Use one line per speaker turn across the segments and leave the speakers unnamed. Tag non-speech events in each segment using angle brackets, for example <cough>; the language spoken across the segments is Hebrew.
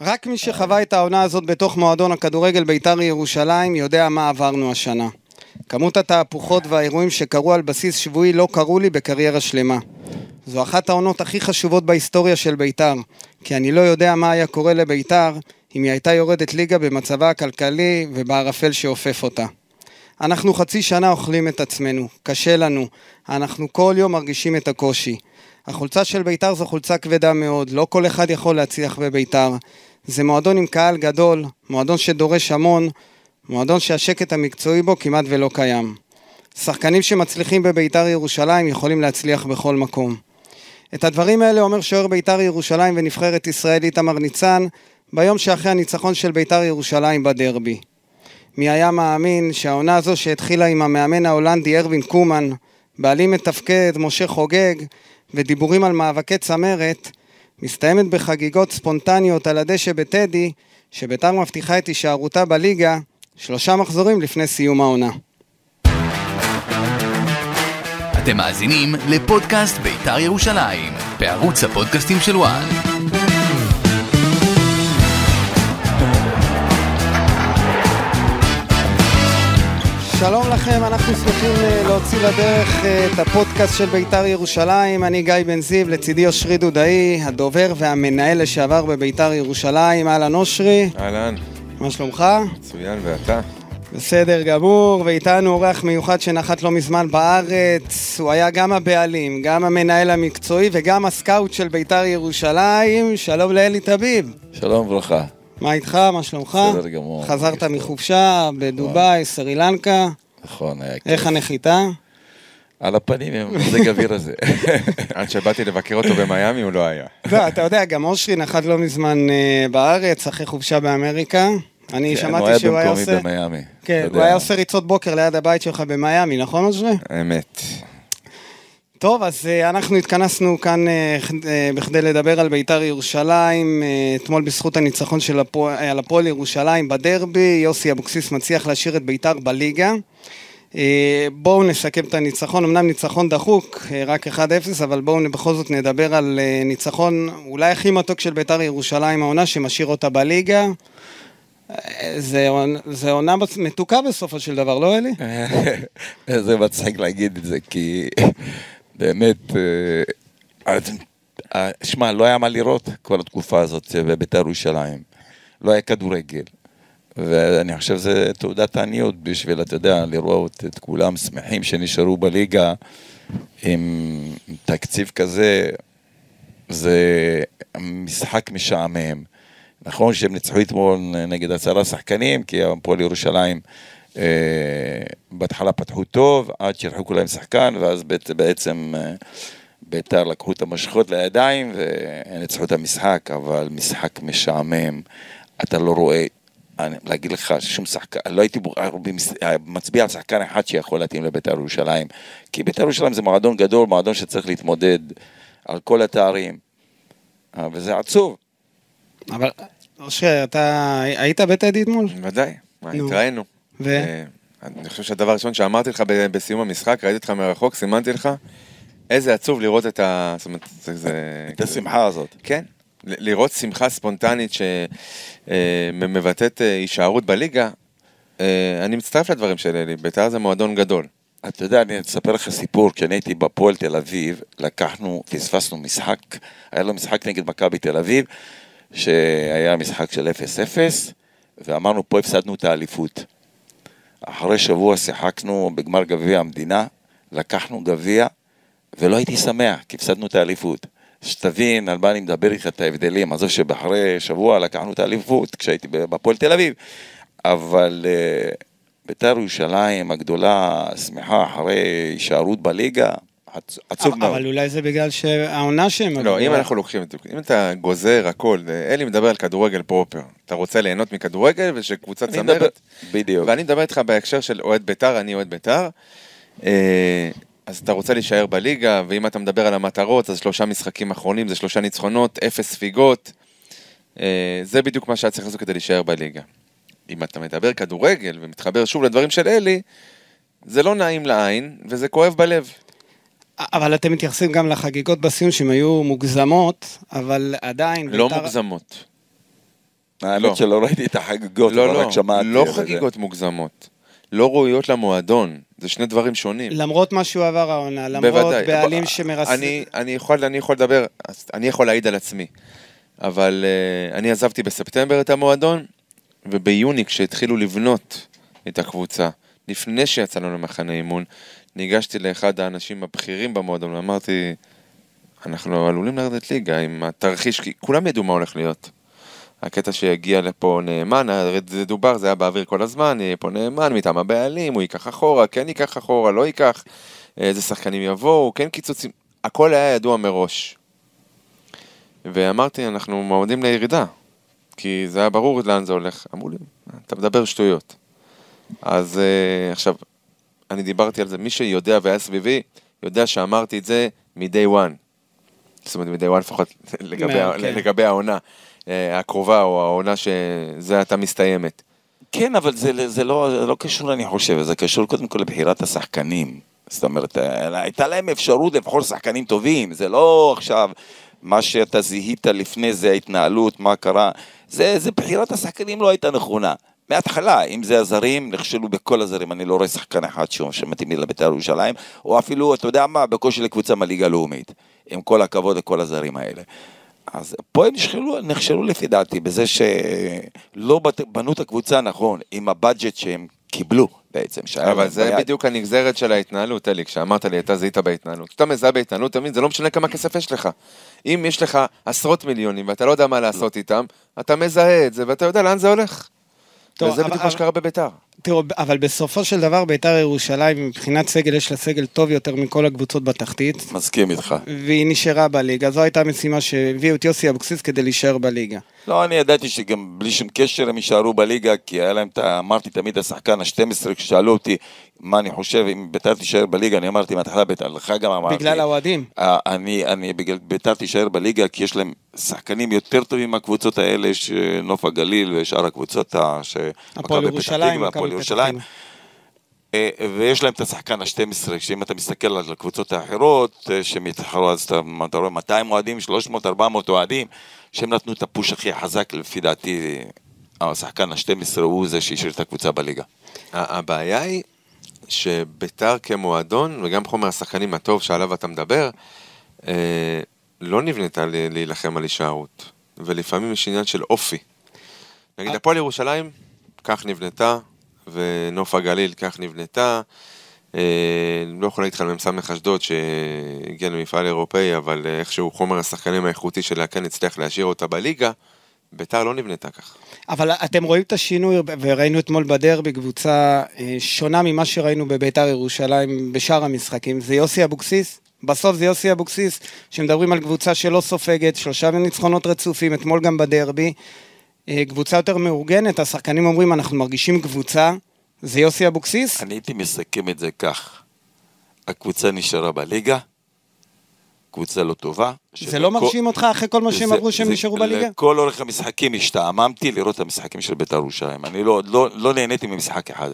רק מי שחווה את העונה הזאת בתוך מועדון הכדורגל בית"ר ירושלים יודע מה עברנו השנה. כמות התהפוכות והאירועים שקרו על בסיס שבועי לא קרו לי בקריירה שלמה. זו אחת העונות הכי חשובות בהיסטוריה של בית"ר, כי אני לא יודע מה היה קורה לבית"ר אם היא הייתה יורדת ליגה במצבה הכלכלי ובערפל שאופף אותה. אנחנו חצי שנה אוכלים את עצמנו, קשה לנו, אנחנו כל יום מרגישים את הקושי. החולצה של בית"ר זו חולצה כבדה מאוד, לא כל אחד יכול להצליח בבית"ר. זה מועדון עם קהל גדול, מועדון שדורש המון, מועדון שהשקט המקצועי בו כמעט ולא קיים. שחקנים שמצליחים בבית"ר ירושלים יכולים להצליח בכל מקום. את הדברים האלה אומר שוער בית"ר ירושלים ונבחרת ישראל איתמר ניצן ביום שאחרי הניצחון של בית"ר ירושלים בדרבי. מי היה מאמין שהעונה הזו שהתחילה עם המאמן ההולנדי ארווין קומן, בעלים מתפקד, משה חוגג, ודיבורים על מאבקי צמרת, מסתיימת בחגיגות ספונטניות על הדשא בטדי, שביתר מבטיחה את הישארותה בליגה שלושה מחזורים לפני סיום העונה.
אתם מאזינים לפודקאסט בית"ר ירושלים, בערוץ הפודקאסטים של וואן.
שלום לכם, אנחנו שמחים אה, להוציא לדרך אה, את הפודקאסט של בית"ר ירושלים. אני גיא בן זיו, לצידי אושרי דודאי, הדובר והמנהל לשעבר בבית"ר ירושלים. אהלן אושרי.
אהלן,
מה שלומך?
מצוין, ואתה?
בסדר גמור, ואיתנו אורח מיוחד שנחת לא מזמן בארץ. הוא היה גם הבעלים, גם המנהל המקצועי וגם הסקאוט של בית"ר ירושלים. שלום לאלי טביב.
שלום וברכה.
מה איתך? מה שלומך?
בסדר גמור.
חזרת. מחופשה בדובאי, סרי לנקה.
נכון, היה כיף.
איך הנחיתה?
על הפנים עם המזג האוויר הזה. <laughs>
עד שבאתי לבקר אותו במיאמי הוא לא היה.
לא, אתה יודע, גם אושרי נחת לא מזמן אה, בארץ, אחרי חופשה באמריקה. אני
כן,
שמעתי שהוא היה עושה... כן, הוא. היה עושה ריצות בוקר ליד הבית שלך במיאמי, נכון אושרי?
אמת.
טוב, אז אה, אנחנו התכנסנו כאן אה, אה, בכדי לדבר על בית"ר ירושלים. אתמול בזכות הניצחון של הפועל, על הפועל ירושלים בדרבי, יוסי אבוקסיס מצליח להשאיר את בית"ר בליגה. בואו נסכם את הניצחון, אמנם ניצחון דחוק, רק 1-0, אבל בואו בכל זאת נדבר על ניצחון אולי הכי מתוק של בית"ר ירושלים העונה, שמשאיר אותה בליגה. זה, זה עונה מתוקה בסופו של דבר, לא אלי? <laughs>
זה מצחיק להגיד את זה, כי באמת, אה, אה, שמע, לא היה מה לראות כל התקופה הזאת בבית"ר ירושלים. לא היה כדורגל. ואני חושב שזה תעודת עניות בשביל, אתה יודע, לראות את כולם שמחים שנשארו בליגה עם תקציב כזה, זה משחק משעמם. נכון שהם ניצחו אתמול נגד עשרה שחקנים, כי הפועל ירושלים בהתחלה פתחו טוב, עד שהרחיקו להם שחקן, ואז בעצם, אה, ביתר לקחו את המשכות לידיים וניצחו את המשחק, אבל משחק משעמם, אתה לא רואה, אני, להגיד לך ששום שחקן, לא הייתי בור- במס- מצביע על שחקן אחד שיכול להתאים לביתר ירושלים, כי ביתר ירושלים זה מועדון גדול, מועדון שצריך להתמודד על כל התארים, אה, וזה עצוב.
אבל, אושרי, אתה היית בטדי אתמול?
בוודאי. התראינו.
ו?
אה, אני חושב שהדבר הראשון שאמרתי לך בסיום המשחק, ראיתי אותך מרחוק, סימנתי לך, איזה עצוב לראות את ה... זאת אומרת, זה... זה-
את השמחה הזאת.
כן. לראות שמחה ספונטנית שמבטאת הישארות בליגה, אה, אני מצטרף לדברים של אלי, בית"ר זה מועדון גדול.
אתה יודע, אני אספר לך סיפור, כשאני הייתי בפועל תל אביב, לקחנו, פספסנו משחק, היה לו משחק נגד מכבי תל אביב, שהיה משחק של 0-0, ואמרנו, פה הפסדנו את האליפות. אחרי שבוע שיחקנו בגמר גביע המדינה, לקחנו גביע, ולא הייתי שמח, כי הפסדנו את האליפות. שתבין על מה אני מדבר איתך את ההבדלים, עזוב שאחרי שבוע לקחנו את האליפות, כשהייתי בפועל תל אביב, אבל אה, בית"ר ירושלים הגדולה, שמחה אחרי הישארות בליגה, עצוב
אבל,
מאוד.
אבל אולי זה בגלל שהעונה שהם...
לא, אם אנחנו לוקחים את זה, אם אתה גוזר הכל, אלי מדבר על כדורגל פרופר, אתה רוצה ליהנות מכדורגל ושקבוצה צמרת,
בדיוק.
ואני מדבר איתך בהקשר של אוהד בית"ר, אני אוהד בית"ר, אה, אז אתה רוצה להישאר בליגה, ואם אתה מדבר על המטרות, אז שלושה משחקים אחרונים זה שלושה ניצחונות, אפס ספיגות, אה, זה בדיוק מה שהיה צריך לעשות כדי להישאר בליגה. אם אתה מדבר כדורגל ומתחבר שוב לדברים של אלי, זה לא נעים לעין, וזה כואב בלב.
אבל אתם מתייחסים גם לחגיגות בסיום שהן היו מוגזמות, אבל עדיין...
לא
בית"ר-
מוגזמות.
האמת
לא.
שלא ראיתי את החגיגות,
לא, לא,
רק שמעתי.
לא
על זה.
חגיגות מוגזמות. לא ראויות למועדון. זה שני דברים שונים.
למרות מה שהוא עבר העונה, למרות
בוודאי.
בעלים
בוא,
שמרס...
אני, אני, יכול, אני יכול לדבר, אני יכול להעיד על עצמי. אבל uh, אני עזבתי בספטמבר את המועדון, וביוני כשהתחילו לבנות את הקבוצה, לפני שיצאנו למחנה אימון, ניגשתי לאחד האנשים הבכירים במועדון ואמרתי, אנחנו עלולים לרדת ליגה עם התרחיש, כי כולם ידעו מה הולך להיות. הקטע שיגיע לפה נאמן, הרי זה דובר, זה היה באוויר כל הזמן, יהיה פה נאמן מטעם הבעלים, הוא ייקח אחורה, כן ייקח אחורה, לא ייקח, איזה שחקנים יבואו, כן קיצוצים, הכל היה ידוע מראש. ואמרתי, אנחנו מועמדים לירידה, כי זה היה ברור לאן זה הולך. אמרו לי, אתה מדבר שטויות. אז uh, עכשיו, אני דיברתי על זה, מי שיודע והיה סביבי, יודע שאמרתי את זה מ-day one. זאת אומרת, מ-day one לפחות <laughs> לגבי,
מה-
ה-
כן.
לגבי העונה אה, הקרובה, או העונה שזה עתה מסתיימת.
כן, אבל זה, זה, לא, זה לא קשור, אני חושב, זה קשור קודם כל לבחירת השחקנים. זאת אומרת, אה, הייתה להם אפשרות לבחור שחקנים טובים, זה לא עכשיו מה שאתה זיהית לפני זה, ההתנהלות, מה קרה. זה, זה בחירת השחקנים לא הייתה נכונה. מההתחלה, אם זה הזרים, נכשלו בכל הזרים, אני לא רואה שחקן אחד שמתאים לי לבית"ר ירושלים, או אפילו, אתה יודע מה, בקושי לקבוצה מהליגה הלאומית, עם כל הכבוד לכל הזרים האלה. אז פה הם נכשלו, נכשלו לפי דעתי בזה שלא בנו את הקבוצה נכון, עם הבאג'ט שהם קיבלו בעצם.
אבל זה
ביד.
בדיוק הנגזרת של ההתנהלות, אלי, כשאמרת לי, אתה זיהית בהתנהלות. כשאתה מזהה בהתנהלות, אתה מבין, זה לא משנה כמה כסף יש לך. אם יש לך עשרות מיליונים ואתה לא יודע מה לעשות איתם, אתה מזהה את זה ואתה יודע לאן זה הולך.
טוב,
וזה
אבל-
בדיוק מה שקרה בביתר.
תראו, אבל בסופו של דבר ביתר ירושלים, מבחינת סגל, יש לה סגל טוב יותר מכל הקבוצות בתחתית,
מסכים איתך.
והיא נשארה בליגה. זו הייתה המשימה שהביאו את יוסי אבוקסיס כדי להישאר בליגה.
לא, אני ידעתי שגם בלי שום קשר הם יישארו בליגה, כי היה להם. אמרתי תמיד השחקן ה-12, כששאלו אותי מה אני חושב, אם ביתר תישאר בליגה, אני אמרתי מההתחלה ביתר, לך גם אמרתי.
בגלל האוהדים.
אה, אני, אני, בגלל ביתר תישאר בליגה, כי יש להם שחקנים יותר טובים מהקבוצות האלה, שנוף הגליל ושאר הקבוצות.
הפועל ירושלים,
הפועל ירושלים. אה, ויש להם את השחקן ה-12, שאם אתה מסתכל על הקבוצות האחרות, אה, שמתחרו, אז אתה, אתה רואה 200 אוהדים, 300, 400 אוהדים, שהם נתנו את הפוש הכי חזק, לפי דעתי, השחקן ה-12 הוא זה שהשאיר את הקבוצה בליגה.
הבעיה היא שביתר כמועדון, וגם חומר השחקנים הטוב שעליו אתה מדבר, אה, לא נבנתה להילחם על הישארות. ולפעמים יש עניין של אופי. נגיד, הפועל ירושלים, כך נבנתה, ונוף הגליל, כך נבנתה. אה, אני לא יכול להגיד לך על מ"ס אשדוד שהגיע למפעל אירופאי, אבל אה, איכשהו חומר השחקנים האיכותי שלה כן הצליח להשאיר אותה בליגה, ביתר לא נבנתה כך.
אבל אתם רואים את השינוי, וראינו אתמול בדרבי קבוצה אה, שונה ממה שראינו בביתר ירושלים בשאר המשחקים. זה יוסי אבוקסיס. בסוף זה יוסי אבוקסיס, שמדברים על קבוצה שלא סופגת, שלושה ניצחונות רצופים, אתמול גם בדרבי. אה, קבוצה יותר מאורגנת, השחקנים אומרים, אנחנו מרגישים קבוצה. זה יוסי אבוקסיס?
אני הייתי מסכם את זה כך, הקבוצה נשארה בליגה, קבוצה לא טובה.
זה לא מרשים אותך אחרי כל מה שהם עברו שהם נשארו בליגה?
לכל אורך המשחקים השתעממתי לראות את המשחקים של בית"ר ירושלים. אני לא, לא, לא נהניתי ממשחק אחד.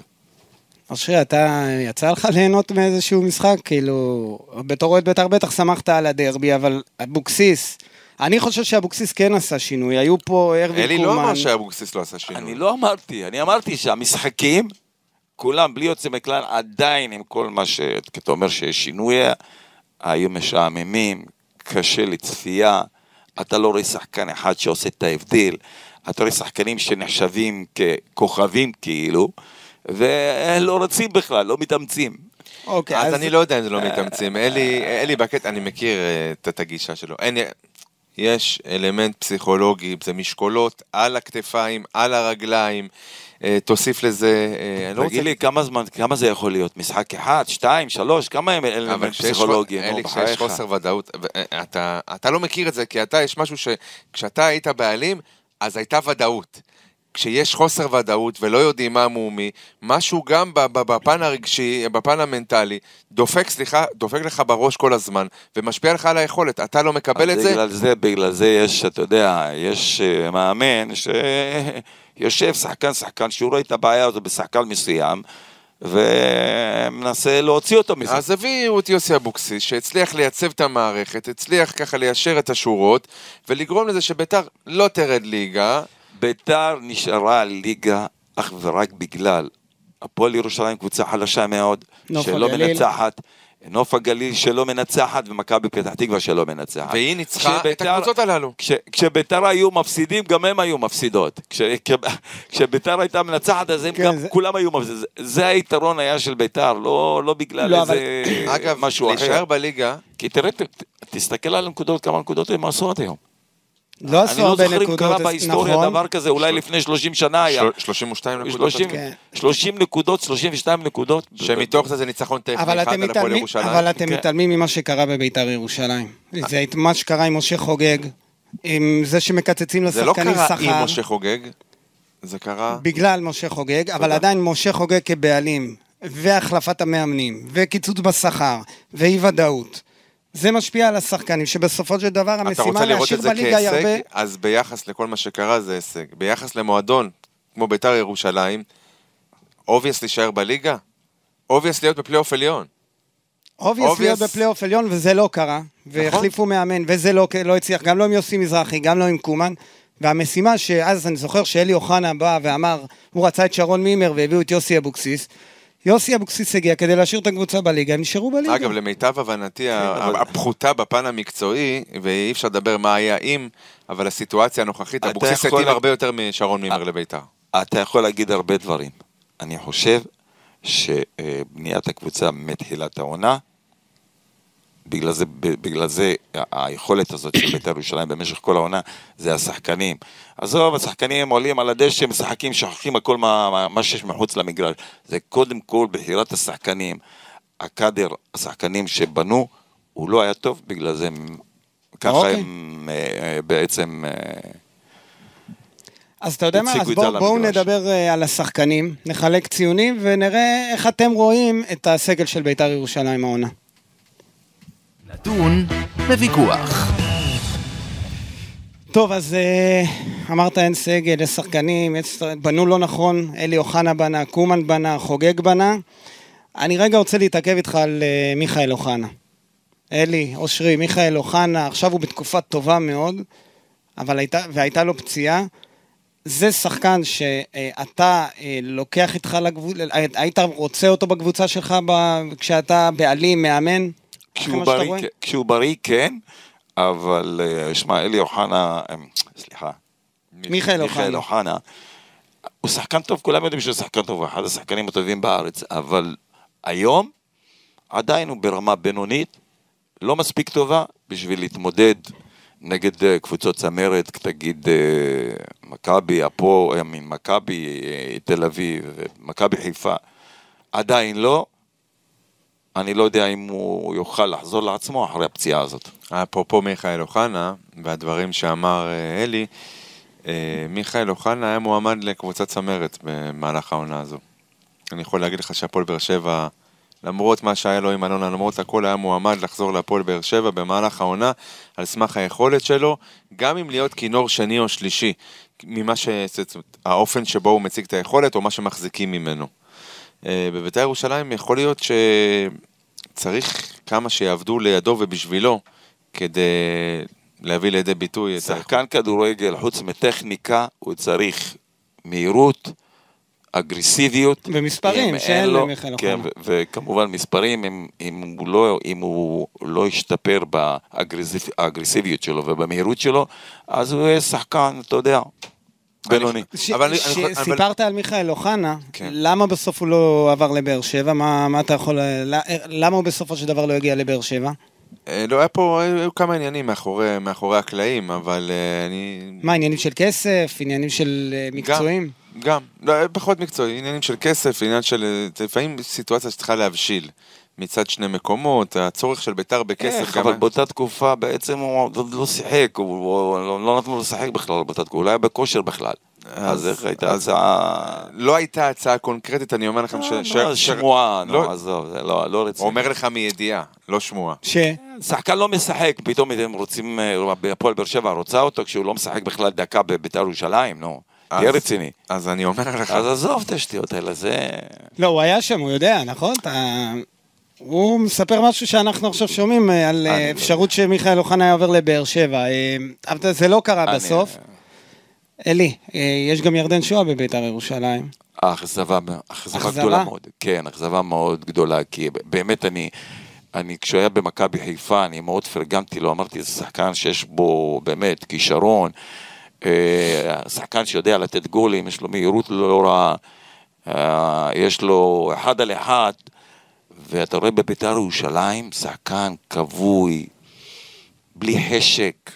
אושרי, אתה, יצא לך ליהנות מאיזשהו משחק? כאילו, בתור אוהד בית"ר בטח שמחת על הדרבי, אבל אבוקסיס, אני חושב שאבוקסיס כן עשה שינוי, היו פה ארווין
אלי
קומן.
לא אמר שאבוקסיס לא עשה שינוי.
אני לא אמרתי, אני אמרתי שהמשחקים, כולם בלי יוצא מכלל, עדיין עם כל מה ש... כי אתה אומר שיש שינוי, היו משעממים, קשה לצפייה, אתה לא רואה שחקן אחד שעושה את ההבדל, אתה רואה שחקנים שנחשבים ככוכבים כאילו, ולא רצים בכלל, לא מתאמצים.
אוקיי,
אז אני לא יודע אם זה לא מתאמצים. אלי, אלי בקטע, אני מכיר אה, את את הגישה שלו. אין, יש אלמנט פסיכולוגי, זה משקולות על הכתפיים, על הרגליים. אה, תוסיף לזה, אה, אני לא רוצה...
תגיד לי, כמה זמן, כמה זה יכול להיות? משחק אחד, שתיים, שלוש? כמה הם אלמנט פסיכולוגי?
אלי, כשיש. חוסר ודאות, אתה, אתה לא מכיר את זה, כי אתה, יש משהו שכשאתה היית בעלים, אז הייתה ודאות. כשיש חוסר ודאות ולא יודעים מה מומי, משהו גם בפן הרגשי, בפן המנטלי, דופק, סליחה, דופק לך בראש כל הזמן, ומשפיע לך על היכולת. אתה לא מקבל את זה,
בגלל זה, בגלל זה יש, אתה יודע, יש אה, מאמן שיושב שחקן שחקן שהוא רואה את הבעיה הזו בשחקן מסוים ומנסה להוציא אותו מזה.
אז הביאו את יוסי אבוקסיס, שהצליח לייצב את המערכת, הצליח ככה ליישר את השורות, ולגרום לזה שביתר לא תרד ליגה,
ביתר נשארה ליגה אך ורק בגלל הפועל ירושלים קבוצה חלשה מאוד, שלא
הגליל.
מנצחת, נוף הגליל שלא מנצחת ומכבי פתח תקווה שלא מנצחת.
והיא ניצחה את הקבוצות הללו.
כש, כשביתר היו מפסידים, גם הם היו מפסידות. כש, כש, כשביתר הייתה מנצחת, אז הם
כן,
גם,
זה-
כולם היו מפסידים. זה, זה היתרון היה של ביתר, לא, לא בגלל
לא,
איזה
אגב,
משהו אחר.
להישאר בליגה,
כי תראה, ת, תסתכל על הנקודות, כמה נקודות הם עשו עד היום.
לא עשו
אני לא
הרבה
זוכר אם
נקודות,
קרה בהיסטוריה
נכון.
דבר כזה, אולי לפני 30 שנה היה.
של- 32 נקודות.
30,
כן.
30 נקודות, 32 נקודות.
שמתוך זה זה ניצחון טכני
אבל
אחד על הפועל ירושלים.
אבל אתם
כן.
מתעלמים ממה שקרה בביתר ירושלים. זה את מה שקרה עם משה חוגג, עם זה שמקצצים
זה לא
לשחקנים
קרה
שכר.
עם משה חוגג, זה קרה...
בגלל משה חוגג, אבל עדיין משה חוגג כבעלים, והחלפת המאמנים, וקיצוץ בשכר, ואי ודאות. זה משפיע על השחקנים, שבסופו של דבר
אתה
המשימה
רוצה לראות
להשאיר
את זה
בליגה היא הרבה...
כהישג, אז ביחס לכל מה שקרה זה הישג. ביחס למועדון, כמו ביתר ירושלים, obvious להישאר בליגה? obvious להיות בפלייאוף עליון.
obvious להיות. בפלייאוף עליון, וזה לא קרה. והחליפו מאמן, וזה לא, לא הצליח, גם לא עם יוסי מזרחי, גם לא עם קומן. והמשימה שאז אני זוכר שאלי אוחנה בא ואמר, הוא רצה את שרון מימר והביאו את יוסי אבוקסיס. יוסי אבוקסיס הגיע כדי להשאיר את הקבוצה בליגה, הם נשארו בליגה.
אגב, למיטב הבנתי,
אבל-
הפחותה בפן המקצועי, ואי אפשר לדבר מה היה אם, אבל הסיטואציה הנוכחית, אבוקסיס
יכול
התאים הרבה יותר משרון מימר לביתר.
אתה יכול להגיד הרבה דברים. אני חושב שבניית הקבוצה מתחילת העונה, בגלל זה, בגלל זה היכולת הזאת של בית"ר ירושלים במשך כל העונה זה השחקנים. עזוב, השחקנים עולים על הדשא, משחקים, שוכחים הכל מה, מה, מה שיש מחוץ למגרש. זה קודם כל בחירת השחקנים. הקאדר, השחקנים שבנו, הוא לא היה טוב, בגלל זה הם, ככה
אוקיי.
הם אה, בעצם... אה,
אז אתה יודע מה, אז בואו בוא. נדבר אה, על השחקנים, נחלק ציונים ונראה איך אתם רואים את הסגל של בית"ר ירושלים העונה.
נתון לוויכוח.
טוב, אז אה, אמרת אין סגל, יש שחקנים, יש, בנו לא נכון, אלי אוחנה בנה, קומן בנה, חוגג בנה. אני רגע רוצה להתעכב איתך על אה, מיכאל אוחנה. אלי, אושרי, מיכאל אוחנה, עכשיו הוא בתקופה טובה מאוד, אבל הייתה, והייתה לו פציעה. זה שחקן שאתה אה, לוקח איתך לגבול, אה, היית רוצה אותו בקבוצה שלך ב, כשאתה בעלים, מאמן?
כשהוא בריא, כשהוא בריא כן, אבל אה, שמע, אלי אוחנה, אה, סליחה,
מיכאל
מיכאל
אוחנה.
אוחנה, הוא שחקן טוב, כולם יודעים שהוא שחקן טוב, הוא אחד השחקנים הטובים בארץ, אבל היום עדיין הוא ברמה בינונית, לא מספיק טובה בשביל להתמודד נגד אה, קבוצות צמרת, תגיד מכבי, הפועל, מכבי תל אביב, מכבי חיפה, עדיין לא. אני לא יודע אם הוא יוכל לחזור לעצמו אחרי הפציעה הזאת.
אפרופו מיכאל אוחנה, והדברים שאמר אה, אלי, אה, מיכאל אוחנה היה מועמד לקבוצת צמרת במהלך העונה הזו. אני יכול להגיד לך שהפועל באר שבע, למרות מה שהיה לו עם אלונה, למרות הכל היה מועמד לחזור להפועל באר שבע במהלך העונה, על סמך היכולת שלו, גם אם להיות כינור שני או שלישי, ממה ש... האופן שבו הוא מציג את היכולת, או מה שמחזיקים ממנו. אה, בבית"ר ירושלים יכול להיות שצריך כמה שיעבדו לידו ובשבילו, כדי להביא לידי ביטוי את
שחקן כדורגל, חוץ מטכניקה, הוא צריך מהירות, אגרסיביות.
ומספרים, שאין
אין לו-
למיכאל
כן,
אוחנה.
וכמובן מספרים, אם, אם, הוא לא, אם הוא לא ישתפר באגרסיביות שלו ובמהירות שלו, אז הוא יהיה שחקן, אתה יודע, בינוני.
סיפרת על מיכאל אוחנה,
כן.
למה בסוף הוא לא עבר לבאר שבע? מה, מה אתה יכול... למה הוא בסופו של דבר לא הגיע לבאר שבע?
אה, לא, היה פה, היו כמה עניינים מאחורי, מאחורי הקלעים, אבל אה, אני...
מה, עניינים של כסף? עניינים של אה, מקצועים?
גם, לא, פחות מקצועי, עניינים של כסף, עניין של... לפעמים סיטואציה שצריכה להבשיל. מצד שני מקומות, הצורך של בית"ר בכסף
איך. אבל באותה תקופה בעצם הוא עוד לא שיחק, הוא לא, לא נתנו לו לשחק בכלל באותה תקופה, הוא לא היה בכושר בכלל. אז איך הייתה
אז-
הצעה...
לא הייתה הצעה קונקרטית, אני אומר לכם ש... ש-
לא,
ש-
שמועה,
לא-
נו, עזוב, זה לא רציני.
אומר לך מידיעה, לא שמועה.
ש...
שחקן לא משחק, פתאום הם רוצים, אה, הפועל באר שבע רוצה אותו כשהוא לא משחק בכלל דקה בבית"ר ירושלים, נו. תהיה
אז-
רציני.
אז אני אומר לך,
אז עזוב את השטויות האלה, זה...
לא, הוא היה שם, הוא יודע, נכון? הוא מספר משהו שאנחנו עכשיו שומעים אה, על אה, אפשרות שמיכאל אוחנה היה עובר לבאר שבע. אה, אבל זה לא קרה בסוף. אלי, יש גם ירדן שואה בביתר ירושלים.
האכזבה, אכזבה
אכזבה?
גדולה מאוד, כן, אכזבה מאוד גדולה, כי באמת אני, אני כשהוא היה במכבי חיפה, אני מאוד פרגנתי לו, אמרתי, זה שחקן שיש בו באמת כישרון, שחקן שיודע לתת גולים, יש לו מהירות לא רעה, יש לו אחד על אחד, ואתה רואה בביתר ירושלים, שחקן כבוי, בלי חשק,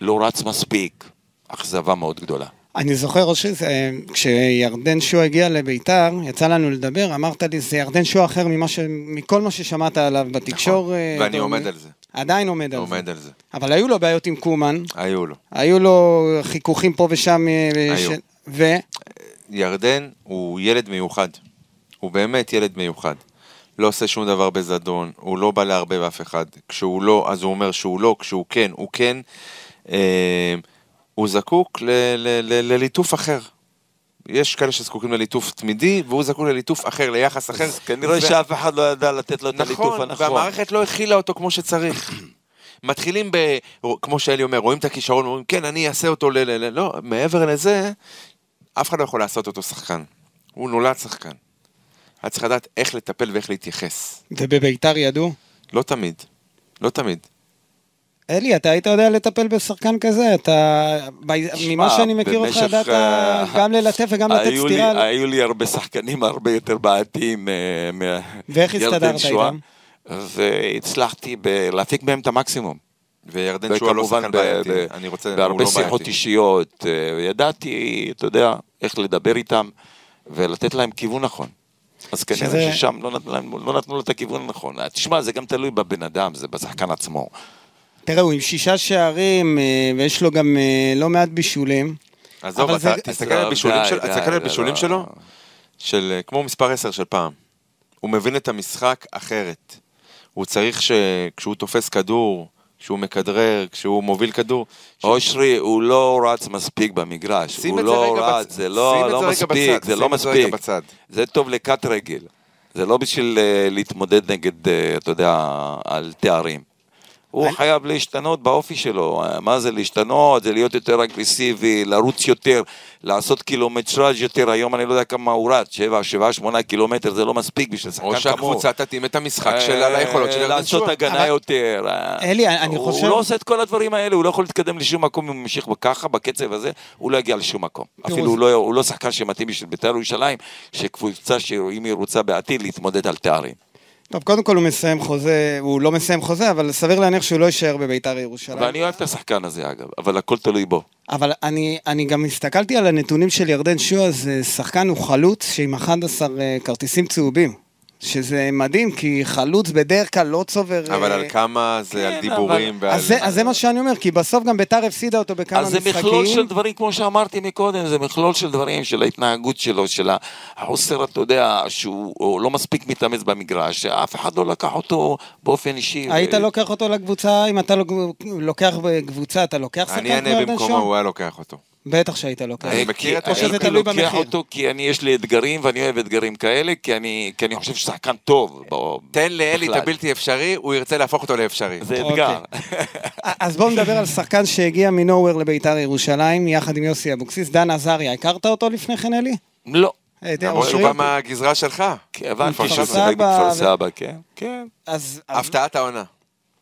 לא רץ מספיק, אכזבה מאוד גדולה.
אני זוכר, אושרי, זה, כשירדן שואה הגיע לביתר, יצא לנו לדבר, אמרת לי, זה ירדן שואה אחר ממה ש... מכל מה ששמעת עליו בתקשורת.
נכון, ואני עומד על זה.
עדיין עומד על זה.
עומד על זה.
אבל היו לו בעיות עם קומן,
היו לו.
היו לו חיכוכים פה ושם. אה,
היו.
ו...
ירדן הוא ילד מיוחד. הוא באמת ילד מיוחד. לא עושה שום דבר בזדון, הוא לא בא לערבב אף אחד. כשהוא לא, אז הוא אומר שהוא לא, כשהוא כן, הוא כן. אה, הוא זקוק לליטוף אחר. יש כאלה שזקוקים לליטוף תמידי, והוא זקוק לליטוף אחר, ליחס אחר.
אז כנראה שאף אחד לא ידע לתת לו את הליטוף
נכון,
הנכון.
והמערכת לא הכילה אותו כמו שצריך. <clears throat> מתחילים ב... כמו שאלי אומר, רואים את הכישרון, אומרים, כן, אני אעשה אותו. ל-" לא, מעבר לזה, אף אחד לא יכול לעשות אותו שחקן. הוא נולד שחקן. היה צריך לדעת איך לטפל ואיך להתייחס.
ובביתר ידעו?
לא תמיד. לא תמיד.
אלי, אתה היית יודע לטפל בשחקן כזה? אתה... ממה שאני מכיר אותך, ידעת
אה,
גם ללטף וגם לתת
לי-
סטירה.
היו לי הרבה שחקנים הרבה יותר בעייתיים אה, מ-
ואיך
ירדן
הסתדרת
שואה,
איתם?
והצלחתי ב- להפיק מהם את המקסימום.
וירדן שועה לא שחקן בעייתי.
ב-
אני רוצה... הוא
בהרבה
לא
שיחות
בעייתי.
אישיות, אה, ידעתי, אתה יודע, איך לדבר איתם ולתת להם כיוון נכון. אז כנראה
שזה-
ששם לא נתנו להם- לא נתנו לו את הכיוון הנכון. תשמע, זה גם תלוי בבן אדם, זה בשחקן עצמו.
תראה, הוא עם שישה שערים, אה, ויש לו גם אה, לא מעט בישולים.
עזוב, אתה תסתכל על הבישולים
די,
של-
די,
תסתכל על
זה
הבישולים
לא-
שלו, של אה, כמו מספר 10 של פעם. הוא מבין את המשחק אחרת. הוא צריך שכשהוא תופס כדור, כשהוא מכדרר, כשהוא מוביל כדור, ש-
אושרי, הוא לא רץ מספיק במגרש, הוא לא רץ,
בצ-
זה לא לא
זה
מספיק,
בצד,
זה לא
זה
מספיק.
בצד.
זה טוב לקט רגל. זה לא בשביל אה, להתמודד נגד, אה, אתה יודע, על תארים. הוא
אני-
חייב להשתנות באופי שלו. מה זה להשתנות? זה להיות יותר אגרסיבי, לרוץ יותר, לעשות קילומטראז' יותר. היום אני לא יודע כמה הוא רץ, שבע, שבעה, שמונה קילומטר, זה לא מספיק בשביל שחקן
או
כמוהו.
שהקבוצה תתאים את המשחק שלה ליכולות של ירדן
לעשות. הגנה
אבל-
יותר.
אלי, אני
הוא
חושב-
לא עושה את כל הדברים האלה, הוא לא יכול להתקדם לשום מקום אם הוא ממשיך ככה, בקצב הזה, הוא לא יגיע לשום מקום. אפילו הוא לא- הוא לא שחקן שמתאים בשביל בית"ר ירושלים, שקבוצה שאם היא רוצה בעתיד להתמודד על תארים.
טוב, קודם כל הוא מסיים חוזה, הוא לא מסיים חוזה, אבל סביר להניח שהוא לא יישאר בביתר ירושלים.
ואני אוהב את השחקן הזה אגב, אבל הכל תלוי בו.
אבל אני, אני גם הסתכלתי על הנתונים של ירדן שועה, זה שחקן, הוא חלוץ שעם 11 אה, כרטיסים צהובים. שזה מדהים, כי חלוץ בדרך כלל לא צובר...
אבל
אה,
על כמה זה על
כן,
דיבורים ועל...
אז זה, אז זה מה שאני אומר, כי בסוף גם ביתר הפסידה אותו בכמה
אז זה
משחקים.
מכלול של דברים, כמו שאמרתי מקודם, זה מכלול של דברים, של ההתנהגות שלו, של החוסר, אתה יודע, שהוא הוא לא מספיק מתאמץ במגרש, שאף אחד לא לקח אותו באופן אישי.
היית
ו-
לוקח אותו לקבוצה, אם אתה לא- לוקח בקבוצה, אתה לוקח שחקן
אני
כמו
אענה
ירדן
במקומו? הוא היה לוקח אותו.
בטח שהיית לוקח.
אני מכיר את.
תלוי
הייתי לוקח. אותו כי אני, יש לי אתגרים ואני אוהב אתגרים כאלה, כי אני, כי אני חושב ששחקן טוב.
תן לאלי את. הבלתי אפשרי, הוא ירצה להפוך אותו לאפשרי.
זה
אוקיי.
אתגר.
אז בואו נדבר על שחקן שהגיע מנוהוור לביתר ירושלים, יחד עם יוסי אבוקסיס, דן עזריה. הכרת אותו לפני כן, אלי?
לא.
אה,
למרות שהוא
אושרי?
בא מהגזרה שלך.
כי הבנתי שהוא. משחק בכפר סבא, כן. כן.
הפתעת העונה.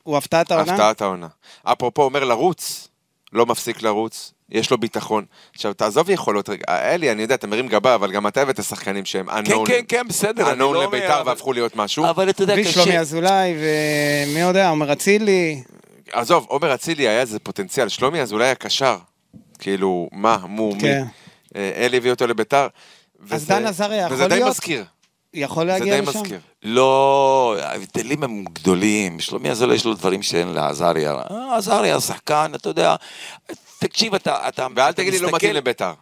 הוא הפתעת העונה?
הפתעת העונה. אפרופו אומר לרוץ, לא מפסיק לרוץ, יש לו ביטחון. עכשיו, תעזוב יכולות רגע, אלי, אני יודע, אתה מרים גבה, אבל גם אתה הבאת שחקנים שהם
כן,
unknown.
כן, כן, בסדר.
unknown
לא
לביתר
אבל-
והפכו להיות משהו.
אבל אתה יודע,
ושלומי
קשה.
אזולאי, ומי יודע, עומר אצילי.
עזוב, עומר אצילי היה איזה פוטנציאל, שלומי אזולאי היה קשר. כאילו, מה, מו, מי.
כן.
אה, אלי הביא אותו לביתר.
אז דן עזריה יכול
וזה די
להיות?
מזכיר.
יכול
זה
להגיע
די
לשם?
מזכיר.
לא, ההבדלים הם גדולים. שלומי אזולאי יש לו דברים שאין לעזריה. אה, עזריה שחקן, אתה יודע, תקשיב, אתה... אתה
ואל
אתה
תגיד לי לא מתאים לביתר.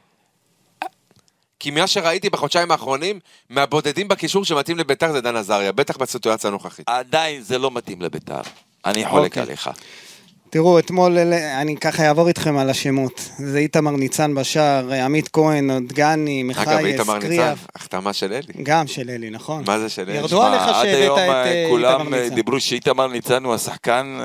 כי מה שראיתי בחודשיים האחרונים, מהבודדים בקישור שמתאים לביתר זה דן עזריה, בטח בסיטואציה הנוכחית.
עדיין זה לא מתאים לביתר. אני חולק
אוקיי.
עליך.
תראו, אתמול, אני ככה אעבור איתכם על השמות. זה איתמר ניצן בשער, עמית כהן, דגני,
אגב,
מחייס,
איתמר ניצן,
קריאף.
החתמה של אלי.
גם של אלי, נכון.
מה זה של אלי?
ירדו עליך שהבאת את
אה,
אה,
כולם
איתמר
אה,
ניצן.
דיברו שאיתמר ניצן הוא השחקן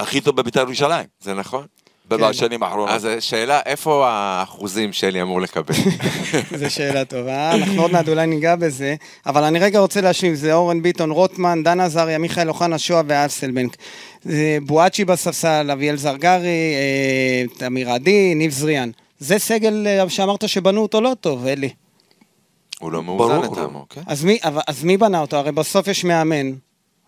הכי טוב בביתר ירושלים.
זה נכון.
בשנים האחרונות.
אז שאלה, איפה האחוזים שלי אמור לקבל? <laughs>
זו שאלה טובה, אנחנו עוד מעט אולי ניגע בזה, אבל אני רגע רוצה להשלים, זה אורן ביטון, רוטמן, דן עזריה, מיכאל אוחנה, שועה ואסלבנק. זה בואצ'י בספסל, אביאל זרגרי, אה, תמיר עדי, ניב זריאן. זה סגל אה, שאמרת שבנו אותו לא טוב, אלי.
הוא לא מאוזן. לטעמו, כן?
אז מי, אבל- אז מי בנה אותו? הרי בסוף יש מאמן,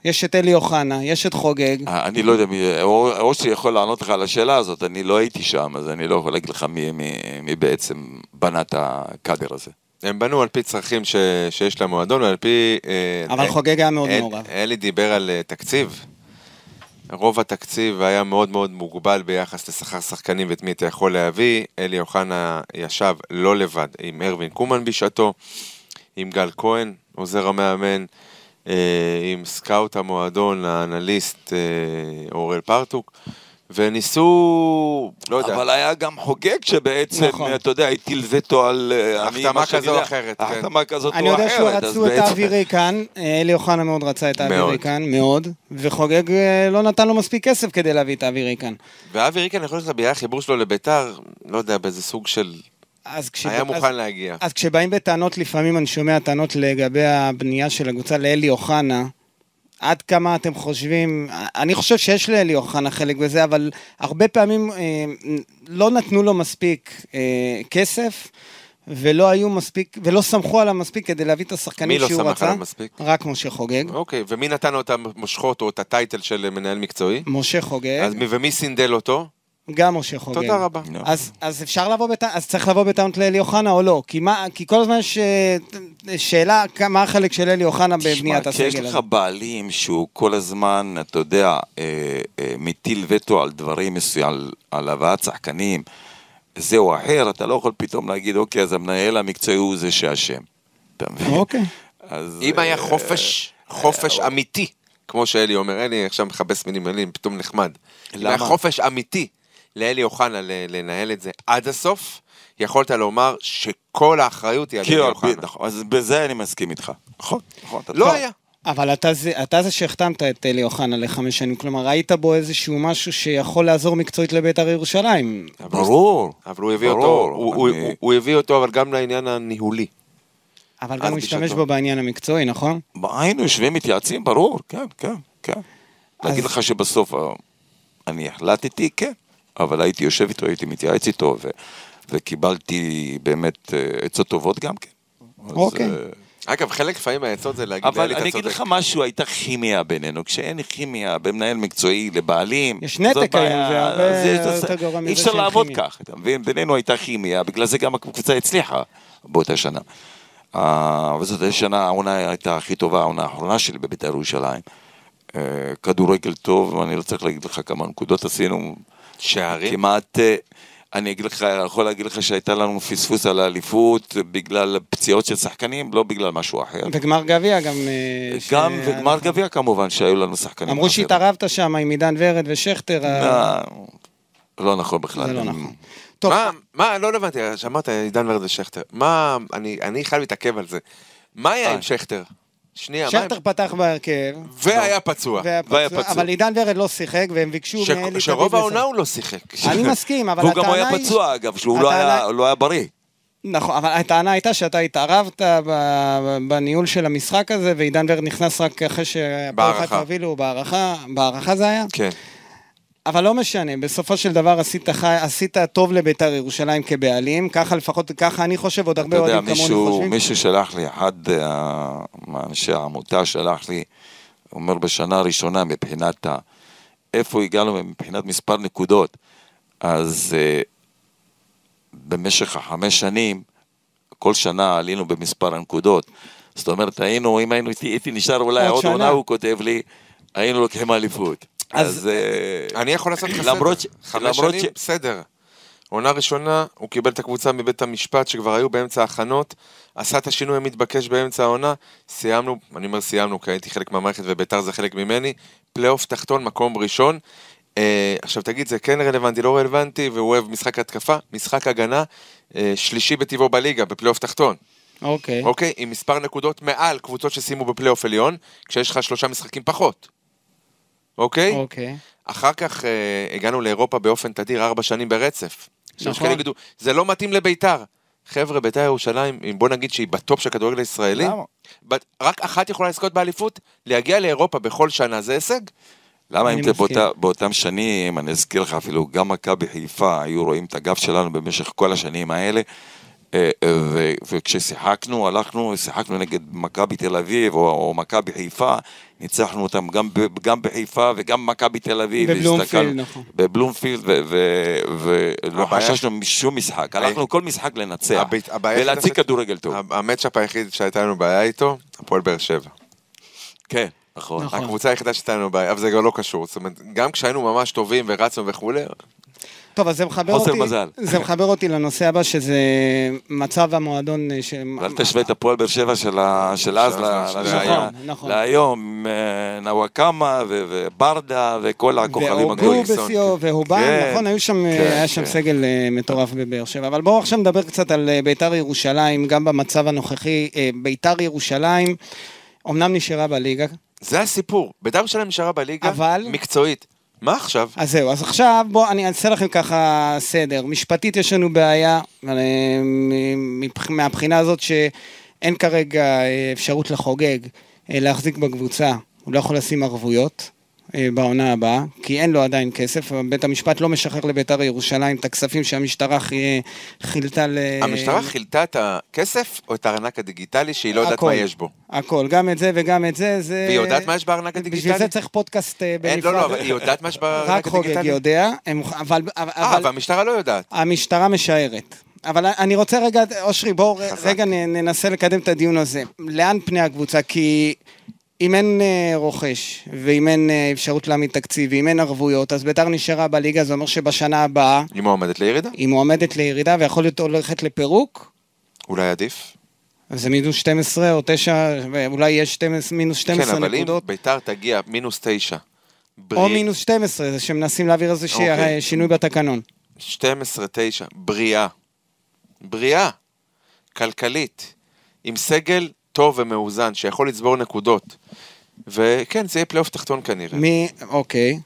יש את אלי אוחנה, יש את חוגג.
אה, אני לא יודע, מי- או- אושרי יכול לענות לך על השאלה הזאת, אני לא הייתי שם, אז אני לא יכול להגיד לך מי- מי מי בעצם בנה את הקאדר הזה.
הם בנו על פי צרכים ש... שיש למועדון ועל פי... אה,
אבל
אה,
חוגג היה מאוד
אל-
מעורב.
אלי דיבר על אה, תקציב. רוב התקציב היה מאוד מאוד מוגבל ביחס לשכר שחקנים ואת מי אתה יכול להביא. אלי אוחנה ישב לא לבד עם ארווין קומן בשעתו, עם גל כהן, עוזר המאמן, עם סקאוט המועדון, האנליסט אה, אוראל פרטוק, וניסו, לא יודע,
אבל היה גם חוגג שבעצם,
נכון.
אתה יודע, הטיל וטו על... אה, אני-
החתמה כזו או אחרת, כן.
החתמה כזאת או
אני
אחרת.
יודע שהוא רצו את
בעצם-
האווירי כאן, אה, אלי אוחנה מאוד רצה את האווירי
מאוד.
כאן, מאוד, וחוגג אה, לא נתן לו מספיק כסף כדי להביא את האווירי כאן.
ואבי ריקן יכול להיות לך בגלל החיבור שלו לביתר, לא יודע, באיזה סוג של...
אז כש...
היה
אז-
מוכן להגיע.
אז כשבאים בטענות, לפעמים אני שומע טענות לגבי הבנייה של הקבוצה לאלי אוחנה, עד כמה אתם חושבים, אני חושב שיש לאלי אוחנה חלק בזה, אבל הרבה פעמים אה, לא נתנו לו מספיק אה, כסף, ולא היו מספיק, ולא סמכו עליו מספיק כדי להביא את השחקנים
מי לא
שהוא
סמך
רצה.
עליו מספיק?
רק משה חוגג.
אוקיי, ומי נתן לו את המושכות או את הטייטל של מנהל מקצועי?
משה חוגג,
אז מי- ומי סינדל אותו?
גם משה חוגג.
תודה רבה.
אז, אז אפשר לבוא בטענות, אז צריך לבוא בטענות לאלי אוחנה או לא? כי, מה, כי כל הזמן יש אה, שאלה, מה החלק של אלי אוחנה בבניית
תשמע, כשיש
הסגל
לך
הזה?
בעלים שהוא כל הזמן, אתה יודע, אה, אה, מטיל וטו על דברים מסוימים, על, על הבאת שחקנים, זה או אחר, אתה לא יכול פתאום להגיד, אוקיי, אז המנהל המקצועי הוא זה שאשם. אתה מבין?
אוקיי.
אז,
אם היה
אה,
חופש, חופש אמיתי, כמו שאלי אומר, אלי עכשיו מכבס מילים, אלי פתאום נחמד. אם היה
למה?
חופש אמיתי לאלי אוחנה לנהל את זה עד הסוף, יכולת לומר שכל האחריות היא על
כן,
אלי אוחנה.
נכון, אז בזה אני מסכים איתך. נכון, נכון.
לא. היה.
אבל אתה זה, אתה זה שהחתמת את אלי אוחנה לחמש שנים, כלומר ראית בו איזשהו משהו שיכול לעזור מקצועית לבית"ר ירושלים.
ברור.
אבל הוא הביא
ברור,
אותו, הוא- הוא- הוא- הוא הביא אותו אבל גם לעניין הניהולי.
אבל גם הוא השתמש. בו בעניין המקצועי, נכון?
היינו יושבים מתייעצים, ברור, כן, כן, כן.
אז-
להגיד לך שבסוף אה, אני החלטתי, כן. אבל הייתי יושב איתו, הייתי מתייעץ איתו, ו- וקיבלתי באמת אה, עצות טובות גם כן. אז,
אוקיי.
אה,
אגב, חלק לפעמים מהעצות זה להגיד
אבל אני אגיד. לך משהו, הייתה כימיה בינינו. כשאין כימיה בין מנהל מקצועי לבעלים,
יש נתק
זאת
היום,
בעיה,
זה הרבה
זה-
יותר
זה-
גרוע מזה
אי אפשר לעבוד. כך, אתה מבין? בינינו הייתה כימיה, בגלל זה גם הקבוצה הצליחה באותה שנה. אה, וזאת השנה, העונה הייתה הכי טובה, העונה האחרונה שלי בבית"ר ירושלים. כדורגל טוב, ואני לא צריך להגיד לך כמה נקודות עשינו.
שערים?
כמעט, אה, אני אגיד לך, יכול להגיד לך שהייתה לנו פספוס על האליפות בגלל פציעות של שחקנים, לא בגלל משהו אחר.
וגמר גביע גם... אה, ש-
גם וגמר גביע כמובן שהיו לנו שחקנים.
אמרו. שהתערבת שם עם עידן ורד ושכטר. ה-
אה, לא נכון בכלל.
זה לא נכון. טוב,
מה, מה, לא הבנתי, שמעת עידן ורד ושכטר. מה, אני, אני חייב להתעכב על זה. מה היה
אה.
עם שכטר? שנייה, מה.
שכטר פתח בהרכב.
והיה פצוע.
והיה פצוע. אבל עידן ורד לא שיחק, והם ביקשו מאלי
שרוב
תביב
העונה. הוא לא שיחק.
אני <laughs> מסכים, אבל
והוא גם היה
הטענה היא...
פצוע אגב, שהוא לא
הטענה-
היה- לא היה בריא.
נכון, אבל הטענה הייתה שאתה התערבת בניהול של המשחק הזה, ועידן ורד נכנס רק אחרי שהפועל. חיפה הובילו בהערכה, בהערכה זה היה?
כן.
אבל לא משנה, בסופו של דבר עשית, חי, עשית טוב לביתר ירושלים כבעלים, ככה לפחות, ככה אני חושב, עוד הרבה אוהדים כמוני חושבים.
מישהו שלח לי, אחד מאנשי העמותה שלח לי, הוא אומר בשנה הראשונה מבחינת ה... איפה הגענו מבחינת מספר נקודות, אז אה, במשך החמש שנים, כל שנה עלינו במספר הנקודות. זאת אומרת, היינו, אם היינו, הייתי, נשאר אולי
עוד.
עונה, הוא כותב לי, היינו לוקחים אליפות.
אז-.
אה,
אני יכול לעשות לך סדר. חמש שנים, בסדר. עונה ראשונה, הוא קיבל את הקבוצה מבית המשפט, שכבר היו באמצע ההכנות, עשה את השינוי המתבקש באמצע העונה, סיימנו, אני אומר סיימנו, כי הייתי חלק מהמערכת וביתר זה חלק ממני, פלייאוף תחתון, מקום ראשון. אה, עכשיו תגיד, זה כן רלוונטי, לא רלוונטי, והוא אוהב משחק התקפה, משחק הגנה, אה, שלישי בטבעו בליגה, בפלייאוף תחתון.
אוקיי.
אוקיי? עם מספר נקודות מעל קבוצות שסיימו בפלייאוף עליון, כשיש לך שלושה משחקים פחות. אוקיי?
אוקיי.
אחר כך אה, הגענו לאירופה באופן תדיר ארבע שנים ברצף.
נכון.
נכון. יגידו, זה לא מתאים לביתר. חבר'ה, ביתר ירושלים, אם בוא נגיד שהיא בטופ של הכדורגל הישראלי? בת- רק אחת יכולה לזכות באליפות, להגיע לאירופה בכל שנה זה הישג.
למה אם זה. באותה, באותם שנים, אני אזכיר לך אפילו, גם מכבי חיפה היו רואים את הגב שלנו במשך כל השנים האלה, אה, אה, ו- וכששיחקנו, הלכנו, שיחקנו נגד מכבי תל אביב או, או מכבי חיפה, ניצחנו אותם גם, גם בחיפה וגם מכבי תל אביב.
בבלומפילד, נכון.
בבלומפילד, ולא
הבעיה-
חששנו משום משחק, הלכנו כל משחק לנצח, ולהציג
ש-
כדורגל טוב.
המצ'אפ היחיד שהייתה לנו בעיה איתו, הפועל באר שבע.
כן, נכון.
נכון.
הקבוצה היחידה שהייתה לנו בעיה, אבל זה גם לא קשור. זאת אומרת, גם כשהיינו ממש טובים ורצנו וכולי,
טוב, אז זה מחבר
חוסר
אותי,
מזל.
זה מחבר אותי לנושא הבא, שזה מצב המועדון, אה, ש...
ואל תשווה את הפועל באר שבע של ה- של אז
של-
ל-
של-
ל-
נכון,
נכון.
להיום, אה, נוואקמה ו- וברדה וכל הכוכבים
והוגו
הגדולים.
בשיאו, והובן,
כן,
נכון, היו שם,
כן,
היה שם
כן.
סגל אה, מטורף בבאר שבע. אבל בואו עכשיו נדבר קצת על אה, ביתר ירושלים, גם במצב הנוכחי. אה, ביתר ירושלים, אמנם נשארה בליגה,
זה הסיפור. בית"ר ירושלים נשארה בליגה
אבל-
מקצועית. מה עכשיו?
אז זהו, אז עכשיו בואו אני אעשה לכם ככה סדר. משפטית יש לנו בעיה אה, מהבחינה הזאת שאין כרגע אה, אפשרות לחוגג אה, להחזיק בקבוצה, הוא לא יכול לשים ערבויות. אה, בעונה הבאה, כי אין לו עדיין כסף, בית המשפט לא משחרר לביתר ירושלים את הכספים שהמשטרה חי- חילתה ל...
המשטרה חילטה את הכסף או את הארנק הדיגיטלי שהיא לא יודעת. מה יש בו?
הכל, גם את זה וגם את זה, זה...
והיא יודעת מה יש בארנק
בשביל
הדיגיטלי?
זה צריך פודקאסט אה, בנפרד.
אין, לא, לא, אבל היא יודעת מה יש בארנק <laughs>
רק חוגג
הדיגיטלי?
יודע, אבל...
אה, והמשטרה לא יודעת.
המשטרה משערת. אבל אני רוצה רגע, אושרי, בואו. רגע ננסה לקדם את הדיון הזה. לאן פני הקבוצה? כי אם אין אה, רוכש, ואם אין אה, אפשרות להעמיד תקציב, ואם אין ערבויות, אז ביתר נשארה בליגה, זה אומר שבשנה הבאה
היא מועמדת לירידה?
היא מועמדת לירידה ויכול להיות הולכת לפירוק.
אולי עדיף.
אז זה מינוס 12 או 9, ואולי יש 12, מינוס 12
כן, אבל אם
נקודות.
ביתר תגיע מינוס תשע,
או
בריא-
מינוס 12, זה שמנסים להעביר איזשהו
אוקיי.
אה, שינוי בתקנון.
12, 9, בריאה. בריאה. כלכלית. עם סגל טוב ומאוזן, שיכול לצבור נקודות. וכן, זה יהיה פלייאוף תחתון כנראה.
מי, אוקיי. מי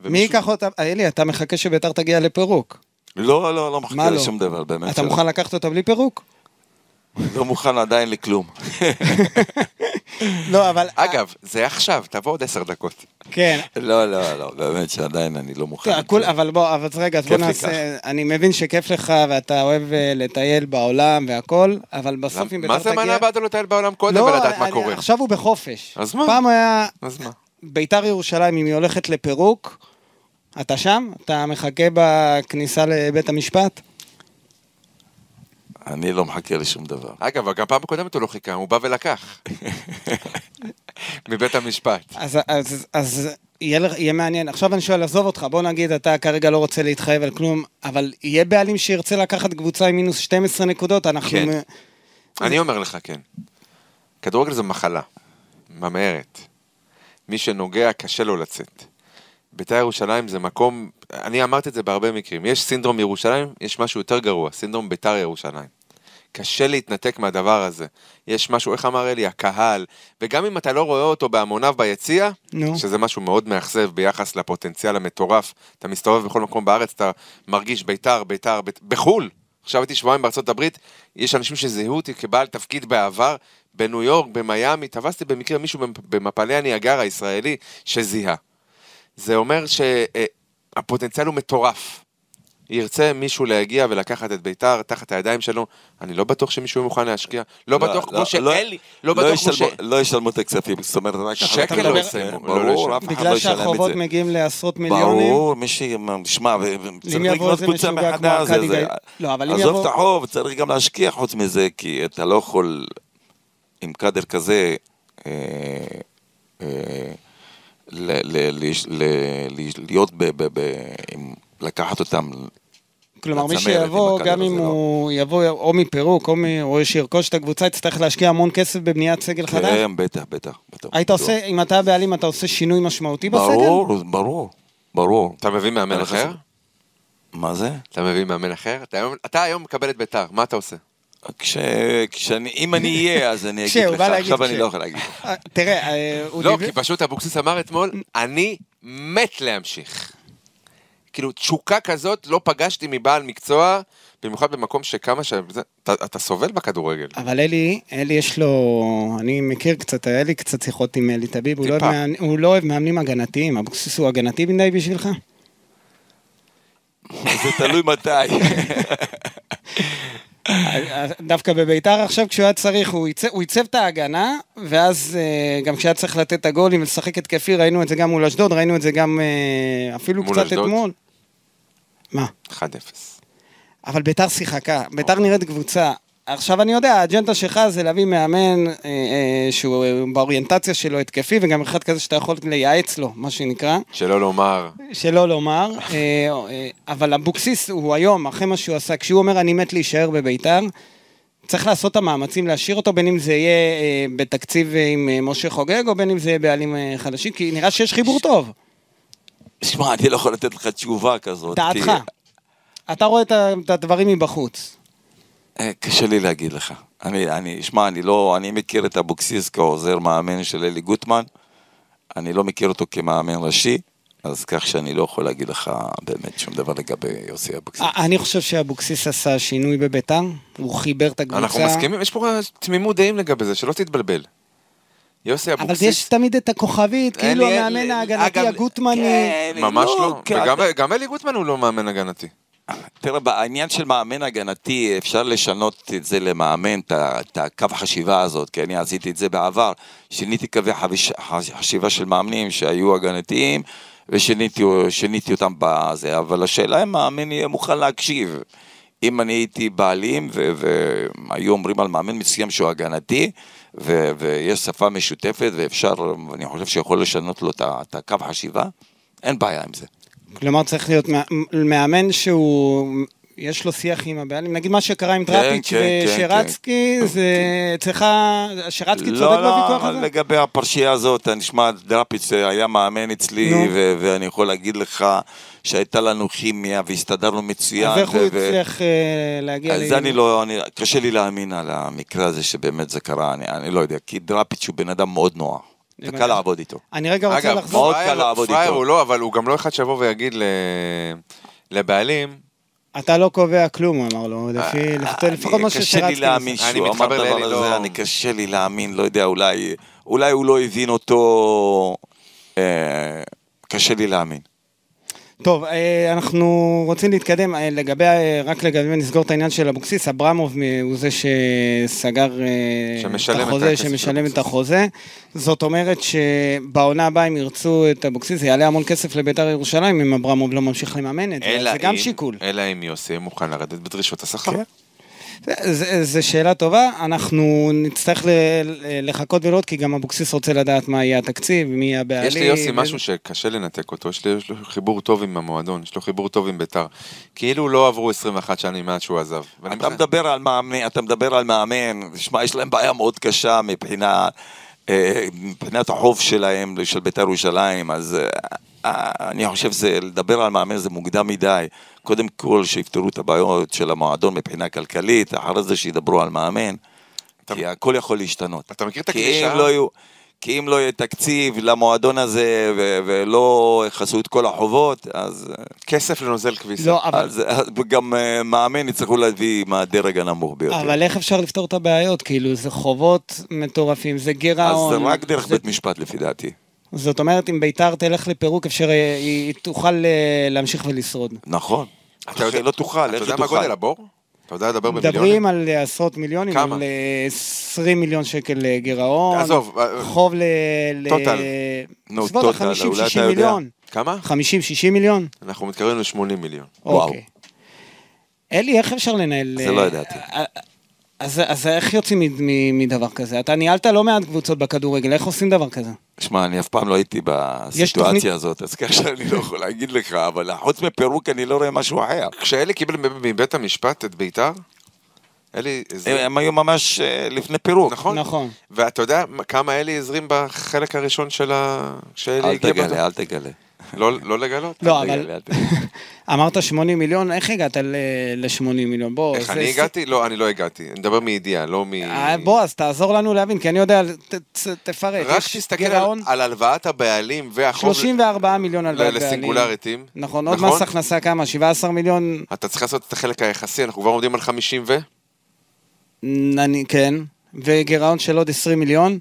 ומישהו-
ייקח אותה? אלי, אתה מחכה שביתר תגיע לפירוק.
לא, לא, לא מחכה
לא?
לשום דבר, באמת.
אתה. מוכן לקחת אותה בלי פירוק?
לא מוכן עדיין לכלום.
לא, אבל...
אגב, זה עכשיו, תבוא עוד עשר דקות.
כן.
לא, לא, לא, באמת שעדיין אני לא מוכן.
תראה, כול- אבל בוא, אבל רגע, אז בוא נעשה... אני מבין שכיף לך ואתה אוהב אה, לטייל בעולם והכל, אבל בסוף אם ביתר
מה. זה מנה באת לטייל בעולם קודם
לא,
ולדעת מה קורה?
עכשיו הוא בחופש.
אז מה?
פעם היה...
אז מה?
ביתר ירושלים, אם היא הולכת לפירוק, אתה שם? אתה מחכה בכניסה לבית המשפט?
אני לא מחכה לשום דבר.
אגב, גם פעם הקודמת הוא לא חיכה, הוא בא ולקח. <laughs> מבית המשפט.
אז, אז, אז יהיה, לך- יהיה מעניין. עכשיו אני שואל, עזוב אותך, בוא נגיד, אתה כרגע לא רוצה להתחייב על כלום, אבל יהיה בעלים שירצה לקחת קבוצה עם מינוס 12 נקודות, אנחנו...
כן.
מ-
אני אומר לך, כן. כדורגל זה מחלה, ממארת. מי שנוגע, קשה לו לצאת. בית"ר ירושלים זה מקום, אני אמרתי את זה בהרבה מקרים, יש סינדרום ירושלים, יש משהו יותר גרוע, סינדרום בית"ר ירושלים. קשה להתנתק מהדבר הזה. יש משהו, איך אמר אלי, הקהל, וגם אם אתה לא רואה אותו בהמוניו ביציע,
נו.
שזה משהו מאוד מאכזב ביחס לפוטנציאל המטורף, אתה מסתובב בכל מקום בארץ, אתה מרגיש בית"ר, בית"ר, בית... בחו"ל. עכשיו הייתי שבועיים בארצות הברית, יש אנשים שזיהו אותי כבעל תפקיד בעבר, בניו יורק, במיאמי, תפסתי במקרה מישהו במפלי הניאגר הישראלי שזיהה. זה אומר שהפוטנציאל הוא מטורף. ירצה מישהו להגיע ולקחת את ביתר תחת הידיים שלו, אני לא בטוח שמישהו מוכן להשקיע. לא בטוח כמו שאלי, לא בטוח כמו ש...
לא ישלמו את הכספים, זאת אומרת, רק
שקל לא
לא
ישלמו. לא, לא
ברור. אף אחד לא
בגלל
ישלם את
שהחובות
זה.
מגיעים לעשרות מיליונים.
ברור, מי ש... שמע, צריך לקנות קבוצה מחדש,
לא,
עזוב את החוב, צריך גם להשקיע חוץ מזה, כי אתה לא יכול עם קאדר כזה אה, אה, ל- ל- ל- ל- ל- להיות ב... ב- ב- עם- לקחת אותם
כלומר, מי שיבוא, גם אם
לא.
הוא יבוא או מפירוק, או שירכוש את הקבוצה, יצטרך להשקיע המון כסף בבניית סגל חדש?
כן, בטח, בטח.
היית
בטוח.
עושה, אם אתה הבעלים, אתה עושה שינוי משמעותי בסגל?
ברור, ברור, ברור.
אתה מביא מאמן
לך
אחר?
מה זה?
אתה מביא מאמן אחר? אתה היום, אתה היום מקבל את ביתר, מה אתה עושה?
כש... כשאני, אם אני אהיה, אז אני <laughs> אגיד לך, עכשיו
כש.
אני לא יכול להגיד.
אה, תראה, אה, הוא
לא,
דיבר-
כי פשוט אבוקסיס אמר אתמול, אני מת להמשיך. כאילו, תשוקה כזאת לא פגשתי מבעל מקצוע, במיוחד במקום שכמה ש... אתה, אתה סובל בכדורגל.
אבל אלי, אלי יש לו, אני מכיר קצת, היה לי קצת שיחות עם אלי טביב, הוא לא. מאמנ- הוא לא אוהב מאמנים הגנתיים, אבוקסיס הוא הגנתי מדי בשבילך?
זה תלוי מתי.
דווקא בביתר עכשיו כשהוא היה צריך, הוא עיצב- הוא עיצב את ההגנה, ואז אה, גם כשהיה צריך לתת את הגולים ולשחק התקפי, ראינו את זה גם מול אשדוד, ראינו את זה גם אה, אפילו קצת
אשדוד?
אתמול. מה?
1-0.
אבל ביתר שיחקה, ביתר נראית קבוצה. עכשיו אני יודע, האג'נדה שלך זה להביא מאמן אה, אה, שהוא אה, באוריינטציה שלו התקפי, וגם אחד כזה שאתה יכול לייעץ לו, מה שנקרא,
שלא לומר,
שלא לומר. אה, אה, אבל אבוקסיס הוא היום, אחרי מה שהוא עשה, כשהוא אומר אני מת להישאר בביתר, צריך לעשות את המאמצים להשאיר אותו, בין אם זה יהיה אה, בתקציב אה, עם אה, משה חוגג, או בין אם זה יהיה בעלים אה, חדשים, כי נראה שיש חיבור טוב.
שמע, אני לא יכול לתת לך תשובה כזאת.
דעתך.
כי-
אתה רואה את הדברים מבחוץ.
אה, קשה לי להגיד לך. אני, אני, שמע, אני לא, אני מכיר את אבוקסיס כעוזר מאמן של אלי גוטמן. אני לא מכיר אותו כמאמן ראשי, אז כך שאני לא יכול להגיד לך באמת שום דבר לגבי יוסי אבוקסיס.
אני חושב שאבוקסיס עשה שינוי בביתר, הוא חיבר את הקבוצה.
אנחנו מסכימים, יש פה תמימות דעים לגבי זה, שלא תתבלבל. יוסי
אבל
אבוקסיס,
יש תמיד את הכוכבית, כאילו המאמן ההגנתי
אגב,
הגוטמני.
כן,
ממש לא,
כן,
וגם גם אלי גוטמן הוא לא מאמן הגנתי.
תראה, בעניין של מאמן הגנתי, אפשר לשנות את זה למאמן, את הקו החשיבה הזאת, כי אני עשיתי את זה בעבר. שיניתי קווי חביש- חשיבה של מאמנים שהיו הגנתיים, ושיניתי שיניתי אותם בזה, אבל השאלה אם מאמן יהיה מוכן להקשיב. אם אני הייתי בעלים והיו אומרים על מאמן מסוים שהוא הגנתי, ו- ויש שפה משותפת ואפשר, אני חושב שיכול לשנות לו את הקו החשיבה, אין בעיה עם זה.
כלומר, צריך להיות מא- מאמן שהוא... יש לו שיח עם הבעלים, נגיד מה שקרה עם דראפיץ'
כן, כן,
ושרצקי, זה אצלך, שרצקי צודק
לא,
בוויכוח
לא,
הזה?
לגבי הפרשייה הזאת, אני שמע, דראפיץ' היה מאמן אצלי,
נו.
ו- ואני יכול להגיד לך שהייתה לנו כימיה והסתדרנו מצוין.
אז איך הוא
ו- ו-
הצליח אה, להגיע
אז
ל-
אני לא, אני, קשה לי להאמין על המקרה הזה שבאמת זה קרה, אני, אני לא יודע, כי דראפיץ' הוא בן אדם מאוד נוח, זה. קל לעבוד איתו.
אני רגע רוצה
אגב,
לחזור.
מאוד
פראייר-
קל לעבוד
פראייר
איתו.
הוא לא, אבל הוא גם לא אחד שיבוא ויגיד ל- לבעלים,
אתה לא קובע כלום, הוא אמר לו, לפי-
אה,
לפחות-
אני-
לפחות מה
קשה
ששרצקי
לי להאמין
אני
שהוא אמר
מתחבר
דבר הזה,
לא-
אני קשה לי להאמין, לא יודע, אולי, אולי הוא לא הבין אותו, אה, קשה לי להאמין.
טוב, אה, אנחנו רוצים להתקדם, אה, לגבי, אה, רק לגבי, נסגור את העניין של אבוקסיס, אברמוב הוא זה שסגר את החוזה, שמשלם את. החוזה. זאת אומרת שבעונה הבאה הם ירצו את אבוקסיס, זה יעלה המון כסף לביתר ירושלים אם אברמוב לא ממשיך לממן את זה, זה גם
אם-
שיקול.
אלא אם יוסי מוכן לרדת בדרישות השכר.
כן.
זו שאלה טובה, אנחנו נצטרך ל- לחכות ולראות, כי גם אבוקסיס רוצה לדעת מה יהיה התקציב, מי יהיה הבעלים.
יש לי יוסי משהו שקשה לנתק אותו, יש, לי, יש לו חיבור טוב עם המועדון, יש לו חיבור טוב עם ביתר. כאילו לא עברו 21 שנים מאז שהוא עזב.
אתה מדבר על מאמן, אתה מדבר על מאמן, שמע, יש להם בעיה מאוד קשה מבחינה, אה, מבחינת החוב שלהם, של בית"ר ירושלים, אז אה, אני חושב שזה, לדבר על מאמן זה מוקדם מדי. קודם כל שיפתרו את הבעיות של המועדון מבחינה כלכלית, אחרי זה שידברו על מאמן,
אתה-
כי הכל יכול להשתנות.
אתה מכיר את
כי
הקלישאה?
אם לא יהיו... כי אם לא יהיה תקציב למועדון הזה ו- ולא יכסו את כל החובות, אז, אה,
כסף לנוזל כביסה.
לא, אבל
אז, אז גם אה, מאמן יצטרכו להביא מהדרג הנמוך ביותר.
אבל איך אפשר לפתור את הבעיות? כאילו, זה חובות מטורפים, זה
אז
גירעון.
זה רק דרך
זה-
בית משפט לפי דעתי.
זאת אומרת, אם ביתר תלך לפירוק, אפשר, אה, היא תוכל אה, להמשיך ולשרוד.
נכון.
אתה יודע-
לא תוכל,
אתה
איך
יודע
היא
מה
תוכל?
גודל הבור? אתה יודע לדבר במיליונים?
מדברים על אה, עשרות מיליונים,
כמה?
על אה, 20 מיליון שקל אה, גירעון.
עזוב, אה,
חוב ל...
טוטל.
נו, טוטל,
ה- 50-60
אולי אתה יודע.
מיליון.
כמה?
50-60 מיליון?
אנחנו מתקרבים ל-80 מיליון.
וואו.
אוקיי. אלי, איך אפשר לנהל...
זה
אה,
לא ידעתי.
אז, אז איך יוצאים מ- מ- מדבר כזה? אתה ניהלת לא מעט קבוצות בכדורגל, איך עושים דבר כזה?
שמע, אני אף פעם לא הייתי בסיטואציה הזאת, אז <laughs> ככה שאני לא יכול להגיד לך, אבל חוץ מפירוק אני לא רואה משהו אחר.
כשאלי קיבל מבית המשפט את ביתר, אלי
הם
הזרים,
הם היו ממש אה, לפני פירוק.
נכון?
נכון.
ואתה יודע כמה אלי הזרים בחלק הראשון של ה...
אל תגלה? אל תגלה.
לא לא לגלות?
לא, אבל. <laughs> אמרת 80 מיליון, איך הגעת ל-80 מיליון? בוא,
איך אני הגעתי? לא, אני לא הגעתי. אני מדבר מידיעה, לא מ...
אה, בוא, אז תעזור לנו להבין, כי אני יודע, תפרט.
רק תסתכל על- הלוואת הבעלים והחוב
34 מיליון הלוואת בעלים.
לסינגולריטים.
נכון, עוד מס הכנסה כמה? 17 מיליון?
אתה צריך לעשות את החלק היחסי, אנחנו כבר עומדים על 50 ו...
אני, כן. וגירעון של עוד 20 מיליון.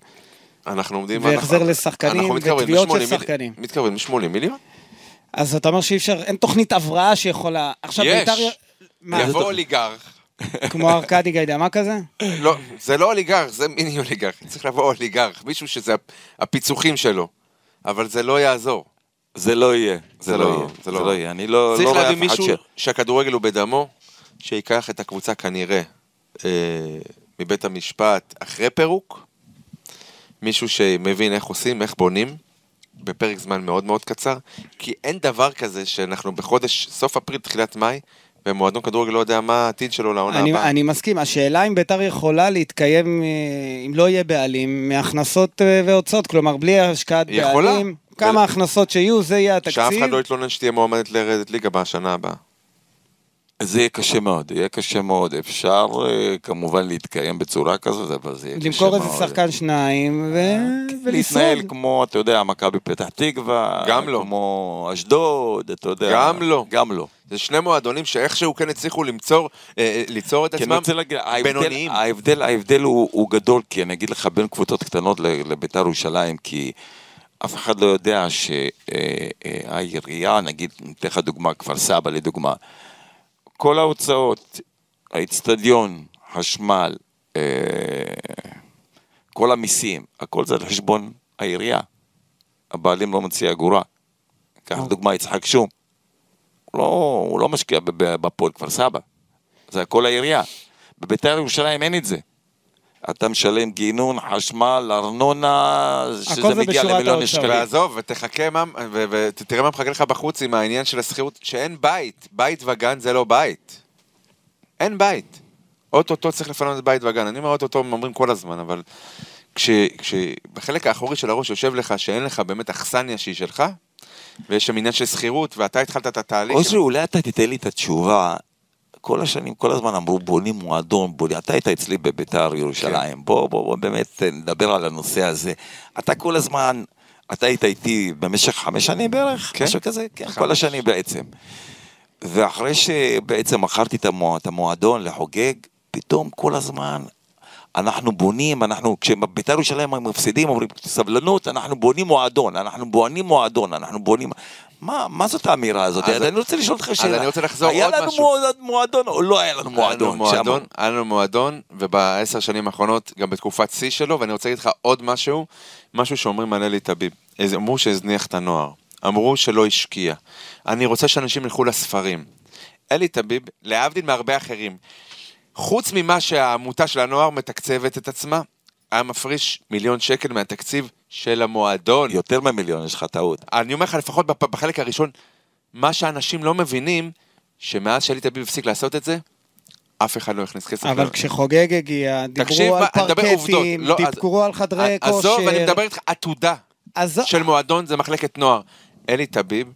אנחנו עומדים...
והחזר
אנחנו-
לשחקנים ותביעות של
ל- 80
שחקנים.
מתקרבים ל-80 מיליון?
אז אתה אומר שאי אפשר, אין תוכנית הבראה שיכולה... עכשיו
יש.
בית"ר... מה,
יבוא אוליגרך.
כמו ארכדי גיידמה כזה?
לא, זה לא אוליגרך, זה מיני אוליגרך. צריך לבוא אוליגרך, מישהו שזה הפ- הפיצוחים שלו. אבל זה לא יעזור.
זה לא יהיה,
זה
זה
לא-
לא יהיה,
זה לא-
לא יהיה. אני לא
צריך
לא רואה
להביא מישהו
ש...
שהכדורגל הוא בדמו, שייקח את הקבוצה כנראה אה, מבית המשפט אחרי פירוק. מישהו שמבין איך עושים, איך בונים, בפרק זמן מאוד מאוד קצר. כי אין דבר כזה שאנחנו בחודש, סוף אפריל, תחילת מאי, ומועדון כדורגל לא יודע מה העתיד שלו לעונה
אני,
הבאה.
אני מסכים, השאלה אם ביתר יכולה להתקיים, אה, אם לא יהיה בעלים, מהכנסות אה, והוצאות, כלומר בלי השקעת
יכולה.
בעלים, כמה
ול-
הכנסות שיהיו, זה יהיה התקציב.
שאף אחד לא יתלונן שתהיה מועמדת לרדת ליגה בשנה הבאה.
זה יהיה קשה מאוד, יהיה קשה מאוד. אפשר אה, כמובן להתקיים בצורה כזאת, אבל זה יהיה קשה מאוד.
למכור איזה שחקן שניים ו... ולשרוד.
להתנהל כמו, אתה יודע, מכבי פתח תקווה.
גם לא.
כמו אשדוד, אתה יודע.
גם לא.
גם לא.
זה שני מועדונים שאיכשהו כן הצליחו למצור, אה, אה, ליצור את עצמם
להגיד,
בינוניים.
ההבדל, ההבדל הוא, הוא גדול, כי אני אגיד לך, בין קבוצות קטנות ל- לביתר ירושלים, כי אף אחד לא יודע שהעירייה, נגיד, ניתן לך דוגמה, כפר סבא לדוגמה, כל ההוצאות, האיצטדיון, חשמל, אה, כל המיסים, הכל זה על חשבון העירייה. הבעלים לא מציע אגורה. קח לדוגמה יצחק שום. לא, הוא לא משקיע בפועל כפר סבא. זה הכל העירייה. בביתר ירושלים אין את זה. אתה משלם גינון, חשמל, ארנונה, שזה
זה
מגיע למיליון. שקלים.
ועזוב, ותחכה ותראה מה מחכה לך בחוץ עם העניין של השכירות, שאין בית. בית וגן זה לא בית. אין בית. אוטוטו צריך לפנות בית וגן. אני אומר אוטוטו, הם אומרים כל הזמן, אבל כש- כשבחלק האחורי של הראש יושב לך שאין לך באמת אכסניה שהיא שלך, ויש שם עניין של שכירות, ואתה התחלת את התהליך.
אושרי, אולי אתה תיתן לי את התשובה. כל השנים, כל הזמן אמרו בונים מועדון, בונים, אתה היית אצלי בביתר ירושלים, בוא, בוא, בוא באמת נדבר על הנושא הזה. אתה כל הזמן, אתה היית איתי במשך חמש שנים בערך,
כן.
משהו כזה, כן,
חמש.
כל השנים בעצם. ואחרי שבעצם מכרתי את המועדון לחוגג, פתאום כל הזמן אנחנו בונים, אנחנו, כשבית"ר ירושלים הם מפסידים, אומרים, סבלנות, אנחנו בונים מועדון, אנחנו בונים מועדון, אנחנו בונים... מה, מה זאת האמירה הזאת?
אז-
אני רוצה לשאול אותך שאלה.
אני רוצה לחזור
היה
עוד
לנו
משהו.
מועדון, מועדון או לא היה לנו
היה לנו
מועדון?
מועדון? היה לנו מועדון, ובעשר שנים האחרונות, גם בתקופת שיא שלו, ואני רוצה להגיד לך עוד משהו, משהו שאומרים על אלי טביב. אז אמרו שהזניח את הנוער, אמרו שלא השקיע. אני רוצה שאנשים ילכו לספרים. אלי טביב, להבדיל מהרבה אחרים, חוץ ממה שהעמותה של הנוער מתקצבת את עצמה, היה מפריש מיליון שקל מהתקציב של המועדון.
יותר ממיליון, יש לך טעות.
אני אומר לך, לפחות בחלק הראשון, מה שאנשים לא מבינים, שמאז שאלי טביב הפסיק לעשות את זה, אף אחד לא הכניס כסף.
אבל
ל-
כשחוגג הגיע,
תקשיב,
דיברו על
מדבר עובדות.
פרקטים,
לא, אז-
דיברו על חדרי כושר.
עזוב, אני מדבר איתך, עתודה
אז-
של מועדון זה מחלקת נוער. אלי טביב,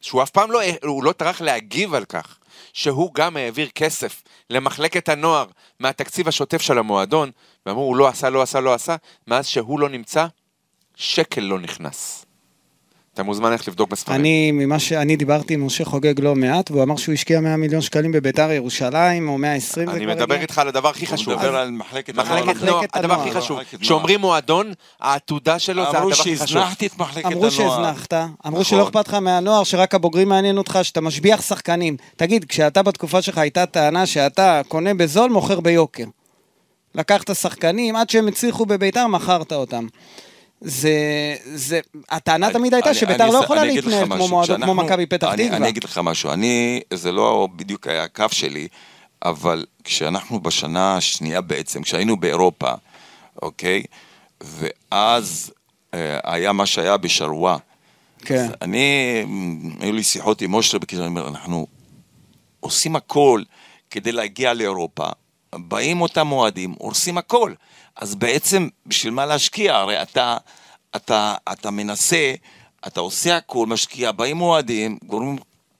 שהוא אף פעם לא, הוא לא טרח להגיב על כך, שהוא גם העביר כסף למחלקת הנוער מהתקציב השוטף של המועדון, ואמרו, הוא לא עשה, לא עשה, לא עשה, מאז שהוא לא נמצא, שקל לא נכנס. אתה מוזמן ללכת לבדוק בספרים.
אני, ממה שאני דיברתי עם משה חוגג לא מעט, והוא אמר שהוא השקיע 100 מיליון שקלים בביתר ירושלים, או 120 זה
אני
כבר
מדבר
הגיע.
איתך על הדבר הכי
הוא
חשוב.
מדבר
אז-
על מחלקת
מחלקת
הנוער.
מחלקת
נוער, הדבר
הנוער.
הכי חשוב. כשאומרים מועדון, העתודה שלו זה הדבר
אמרו
הכי חשוב.
שהזנחתי את מחלקת הנוער.
אמרו שהזנחת, אמרו
נכון.
שלא אכפת לך מהנוער, שרק הבוגרים מעניין אותך, שאתה משביח שחקנים. תגיד, כשאתה בתקופה שלך הייתה טענה שאתה קונה בזול, מוכר ביוקר. לקחת שחקנים, עד שהם הצליחו בביתר, מכרת אותם. זה, זה, הטענה
אני-
תמיד הייתה
אני-
שביתר
אני
לא יכולה
אני
להתנהל כמו
משהו,
כמו מכבי פתח
אני-
תקווה.
אני אגיד לך משהו, אני, זה לא בדיוק היה הקו שלי, אבל כשאנחנו בשנה השנייה בעצם, כשהיינו באירופה, אוקיי? ואז אה, היה מה שהיה בשרווה.
כן.
אני, היו לי שיחות עם אושרה בקשר, אני אומר, אנחנו עושים הכל כדי להגיע לאירופה, באים אותם מועדים, הורסים הכל. אז בעצם, בשביל מה להשקיע? הרי אתה, אתה, אתה מנסה, אתה עושה הכל, משקיע, באים אוהדים, גורמים,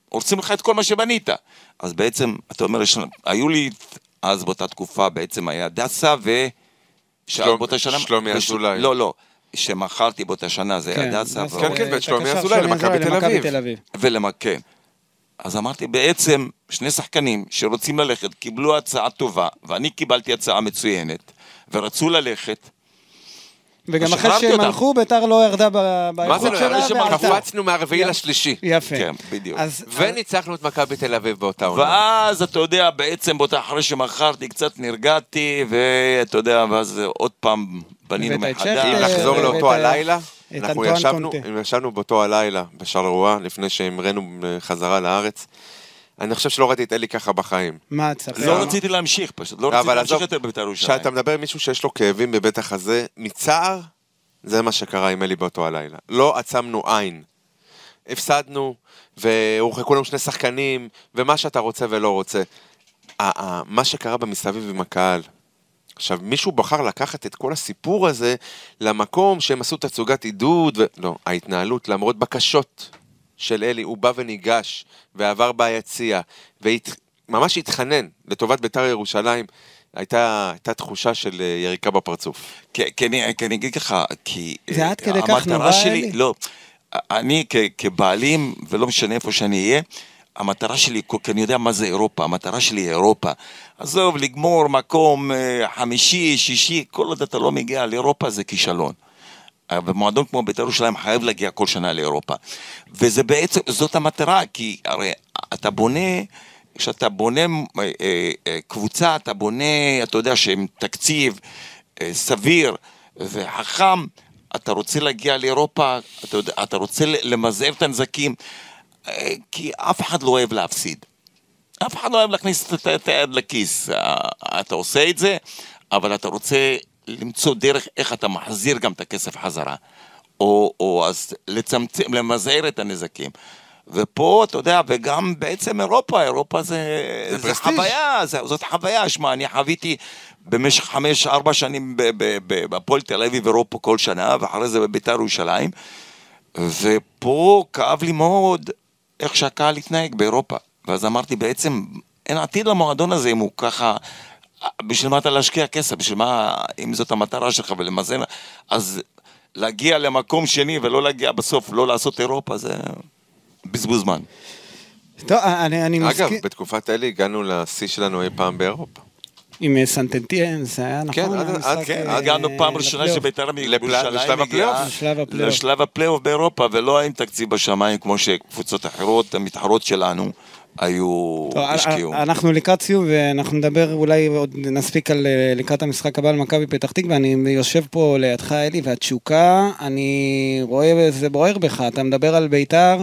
הורסים לך את כל מה שבנית. אז בעצם, אתה אומר, יש, היו לי אז באותה תקופה, בעצם היה הדסה ו...
שלום-
באותה שנה-
שלומי אזולאי.
לא, לא, שמכרתי באותה שנה זה
כן,
הדסה.
כן, כן, ואת
את
שלומי אזולאי למכבי תל אביב.
תל אביב.
ולמכן. אז אמרתי, בעצם, שני שחקנים שרוצים ללכת, קיבלו הצעה טובה, ואני קיבלתי הצעה מצוינת, ורצו ללכת,
וגם אחרי שהם. הלכו, ביתר לא ירדה ב-
מה
באיכות
זה לא,
שלה,
אחרי
ועלתה.
שקפצנו מהרביעי לשלישי.
יפה.
כן, בדיוק.
אז
וניצחנו את מכבי תל אביב באותה עונה.
ואז, אתה יודע, בעצם באותה אחרי שמכרתי, קצת נרגעתי, ואתה יודע, ואז עוד פעם בנינו מחדש.
שכטר,
אם נחזור
ואת
לאותו
ה-
הלילה,
את
אנחנו
אנטואן
ישבנו,
קונטה.
אם ישבנו באותו הלילה בשרלרואה, לפני שהמראנו חזרה לארץ. אני חושב שלא ראיתי את אלי ככה בחיים.
מה, תספר.
לא רציתי להמשיך פשוט, לא רציתי
אבל
להמשיך יותר בבית"ר ירושלים.
כשאתה מדבר עם מישהו שיש לו כאבים בבית החזה, מצער, זה מה שקרה עם אלי באותו הלילה. לא עצמנו עין. הפסדנו, והורחקו לנו שני שחקנים, ומה שאתה רוצה ולא רוצה. מה שקרה במסביב עם הקהל. עכשיו, מישהו בחר לקחת את כל הסיפור הזה למקום שהם עשו תצוגת עידוד, ו... לא, ההתנהלות, למרות בקשות של אלי, הוא בא וניגש, ועבר ביציע, וממש התחנן לטובת בית"ר ירושלים, הייתה, הייתה תחושה של אה, יריקה בפרצוף.
כי, כי, אני, אגיד לך, כי...
זה
אה,
עד כדי כך נורא,
שלי,
אלי?
לא, אני כ, כבעלים, ולא משנה איפה שאני אהיה, המטרה שלי, כי אני יודע מה זה אירופה, המטרה שלי היא אירופה. עזוב, לגמור מקום אה, חמישי, שישי, כל עוד אתה לא מגיע לאירופה זה כישלון. אה, ומועדון כמו בית"ר ירושלים חייב להגיע כל שנה לאירופה. וזה בעצם, זאת המטרה, כי הרי אתה בונה, כשאתה בונה אה, קבוצה, אתה בונה, אתה יודע, שעם תקציב סביר וחכם, אתה רוצה להגיע לאירופה, אתה, יודע, אתה רוצה למזער את הנזקים, כי אף אחד לא אוהב להפסיד. אף אחד לא אוהב להכניס את- היד לכיס. אה, אתה עושה את זה, אבל אתה רוצה למצוא דרך איך אתה מחזיר גם את הכסף חזרה. או, או אז לצמצם, למזער את הנזקים. ופה, אתה יודע, וגם בעצם אירופה, אירופה זה,
זה
זה. חוויה, זה, זאת חוויה. שמע, אני חוויתי במשך חמש, ארבע שנים בהפועל תל אביב אירופה כל שנה, ואחרי זה בביתר ירושלים. ופה כאב לי מאוד איך שהקהל התנהג באירופה. ואז אמרתי, בעצם אין עתיד למועדון הזה אם הוא ככה... בשביל מה אתה להשקיע כסף? בשביל מה, אם זאת המטרה שלך ולמזן, אז להגיע למקום שני ולא להגיע בסוף, לא לעשות אירופה, זה בזבוז זמן.
טוב, אני אני
אגב,
מסכים.
בתקופת אלי הגענו לשיא שלנו אי פעם באירופה.
עם אה, סנטנטיאן, זה היה
כן,
נכון?
עד-
המשחק,
עד-
כן,
אה,
הגענו פעם ראשונה. שבית"ר
לפל-
ירושלים
לשלב הפלייאוף.
באירופה, ולא עם תקציב בשמיים כמו שקבוצות אחרות, המתחרות שלנו, היו, השקיעו.
אה, אנחנו לקראת סיום ואנחנו נדבר אולי עוד נספיק על אה, לקראת המשחק הבא למכבי פתח תקווה, אני יושב פה לידך אלי והתשוקה, אני רואה זה בוער בך, אתה מדבר על בית"ר,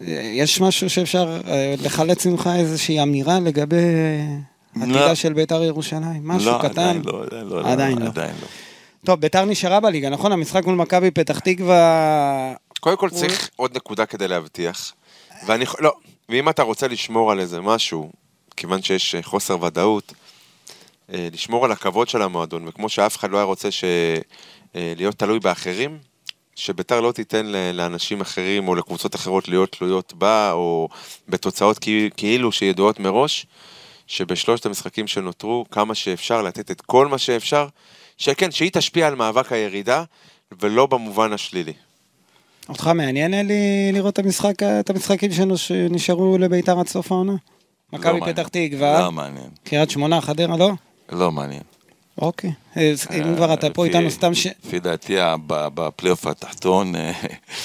אה, יש משהו שאפשר אה, לחלץ ממך איזושהי אמירה לגבי אה. עתידה של בית"ר ירושלים? משהו
לא,
קטן?
עדיין לא, עדיין לא.
עדיין לא.
עדיין לא.
טוב, בית"ר נשארה בליגה, נכון? המשחק מול מכבי פתח תקווה...
קודם כל צריך עוד נקודה כדי להבטיח. ואני, לא, ואם אתה רוצה לשמור על איזה משהו, כיוון שיש אה, חוסר ודאות, אה, לשמור על הכבוד של המועדון, וכמו שאף אחד לא היה רוצה ש... אה, להיות תלוי באחרים, שביתר לא תיתן לאנשים אחרים או לקבוצות אחרות להיות תלויות בה, או בתוצאות כי- כאילו שידועות מראש, שבשלושת המשחקים שנותרו, כמה שאפשר לתת את כל מה שאפשר, שכן, שהיא תשפיע על מאבק הירידה, ולא במובן השלילי.
אותך מעניין אלי לראות את המשחק, את המשחקים שנשארו לבית"ר עד סוף העונה? מכבי
לא
פתח
מעניין.
תקווה,
לא מעניין.
קריית שמונה, חדרה, לא?
לא מעניין.
אוקיי. אז אם כבר אתה פה איתנו סתם ש...
לפי דעתי, בפלייאוף התחתון, אה,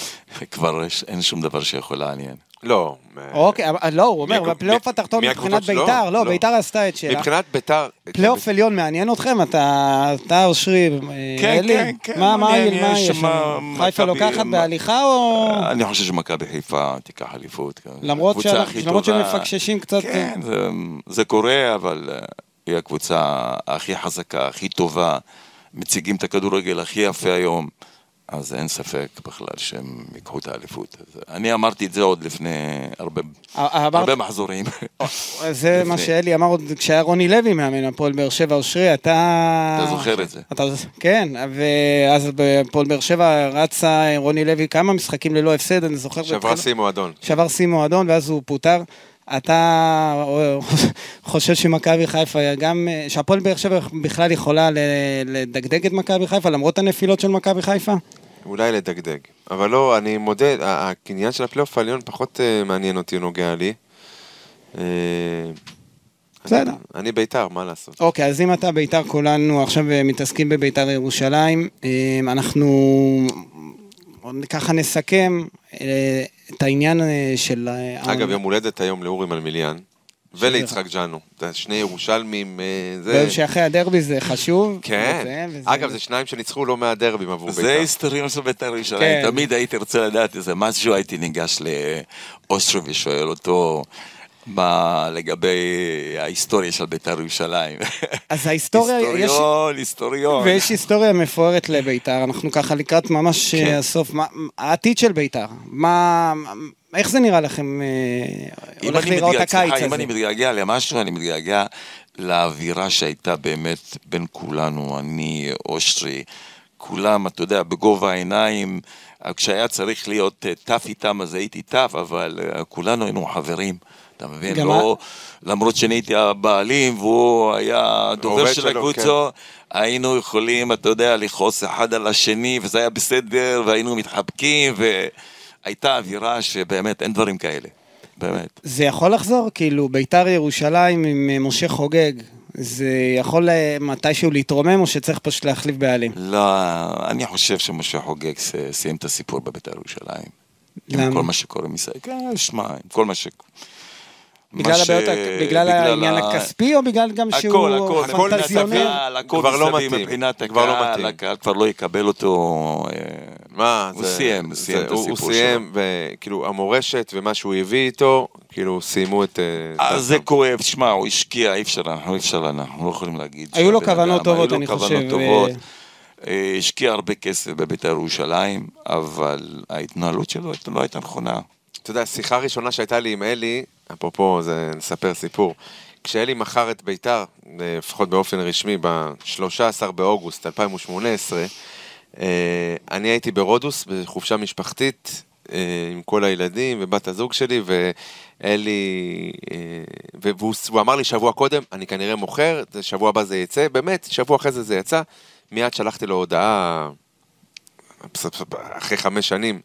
<laughs> כבר אין שום דבר שיכול לעניין.
לא.
אוקיי, אבל- לא, הוא אומר, בפלייאוף התחתון מבחינת
שלו?
בית"ר, לא,
לא.
בית"ר עשתה את שלה.
מבחינת ביתר...
פלייאוף עליון מעניין אתכם? אתה, אתה אושרי, אה,
כן,
אלי?
כן, כן,
מה, מה,
מעניין,
מה
יש?
חיפה לוקחת בהליכה או...
אני חושב שמכבי חיפה תיקח אליפות. כן.
למרות
טובה.
שמפקששים קצת,
כן, זה- זה קורה, אבל אה, היא הקבוצה הכי חזקה, הכי טובה. מציגים את הכדורגל הכי יפה היום. אז אין ספק בכלל שהם ייקחו את האליפות. אני אמרתי את זה עוד לפני הרבה,
אמרת-
הרבה מחזורים.
זה מה
לפני.
שאלי אמר עוד כשהיה רוני לוי מאמן הפועל באר שבע אושרי, אתה...
אתה זוכר את זה.
אתה, כן, ואז בפועל באר שבע רצה רוני לוי כמה משחקים ללא הפסד, אני זוכר. בתחילה-
שיא מועדון.
שבר שיא מועדון ואז הוא פוטר. אתה חושב שמכבי חיפה גם, שהפועל באר שבע בכלל יכולה לדגדג את מכבי חיפה למרות הנפילות של מכבי חיפה?
אולי לדגדג. אבל לא, אני מודה, ה- העניין של הפלייאוף העליון פחות אה, מעניין אותי, נוגע לי. אה,
בסדר.
אני- אני בית"ר, מה לעשות?
אוקיי, אז אם אתה בית"ר כולנו עכשיו אה, מתעסקים בבית"ר ירושלים, אה, אנחנו ככה נסכם אה, את העניין אה, של... אה,
אגב, יום הולדת היום לאורי מלמיליאן, וליצחק ג'אנו. זה שני ירושלמים, אה, זה...
שאחרי הדרבי זה חשוב.
כן.
וזה, וזה-
אגב, זה שניים שניצחו לא מהדרבים עבור
זה
בית"ר.
היסטוריון של בית"ר
כן.
ירושלים. תמיד הייתי רוצה לדעת איזה משהו, הייתי ניגש לאושרי ושואל אותו מה לגבי ההיסטוריה של בית"ר ירושלים.
אז ההיסטוריה, יש...
היסטוריון, היסטוריון.
ויש היסטוריה מפוארת לביתר, אנחנו ככה לקראת ממש
כן.
אה, הסוף. מה- העתיד של ביתר, מה... איך זה נראה לכם אה, הולך
אני
להיראות הקיץ
סליחה, אם
הזה?
אני מתגעגע למשהו, אני מתגעגע לאווירה שהייתה באמת בין כולנו, אני, אושרי, כולם, אתה יודע, בגובה העיניים. כשהיה צריך להיות אה, טף איתם, אז הייתי טף, אבל אה, כולנו היינו חברים. אתה מבין? לא, למרות שאני הייתי הבעלים והוא היה הדובר
העובד
של הקבוצה, היינו יכולים, אתה יודע, לכעוס אחד על השני, וזה היה בסדר, והיינו מתחבקים, והייתה אווירה שבאמת אין דברים כאלה. באמת.
זה יכול לחזור? כאילו, ביתר ירושלים עם אה, משה חוגג, זה יכול אה, מתישהו להתרומם או שצריך פשוט להחליף בעלים?
לא, אני חושב שמשה חוגג סיים את הסיפור בבית"ר ירושלים. עם
למה?
כל מה שקורה מסביב. כן, שמע, עם כל מה ש...
בגלל
ש-
הבעיות, הכ- בגלל העניין
ה-
הכספי או בגלל גם
הכל,
שהוא
הכל,
הכל
פנטזיונר?
הקהל, הכל
כבר לא
מסביב,
מתאים,
מבחינת
כבר לא
הקהל,
מתאים.
הקהל כבר לא יקבל אותו. אה,
מה,
הוא
זה-
סיים,
זה-
סיים את
הוא-
הסיפור
הוא סיים, וכאילו, המורשת ומה שהוא הביא איתו, כאילו, סיימו את... אה,
אז
את
זה
ה-
כואב, שמע, הוא השקיע, אי אפשר, אי אפשר, אנחנו לא יכולים להגיד.
היו לו כוונות טובות,
היו
אני
לו
חושב,
כוונות
ו-
טובות. אה, השקיע הרבה כסף בבית"ר ירושלים, אבל ההתנהלות שלו לא הייתה נכונה.
אתה יודע, שיחה ראשונה שהייתה לי עם אלי, אפרופו, זה נספר סיפור. כשאלי מכר את ביתר, אה, לפחות באופן רשמי, ב-13 באוגוסט 2018, אה, אני הייתי ברודוס בחופשה משפחתית אה, עם כל הילדים ובת הזוג שלי, ואלי, והוא הוא אמר לי שבוע קודם, אני כנראה מוכר, שבוע הבא זה יצא, באמת, שבוע אחרי זה זה יצא, מיד שלחתי לו הודעה אחרי חמש שנים,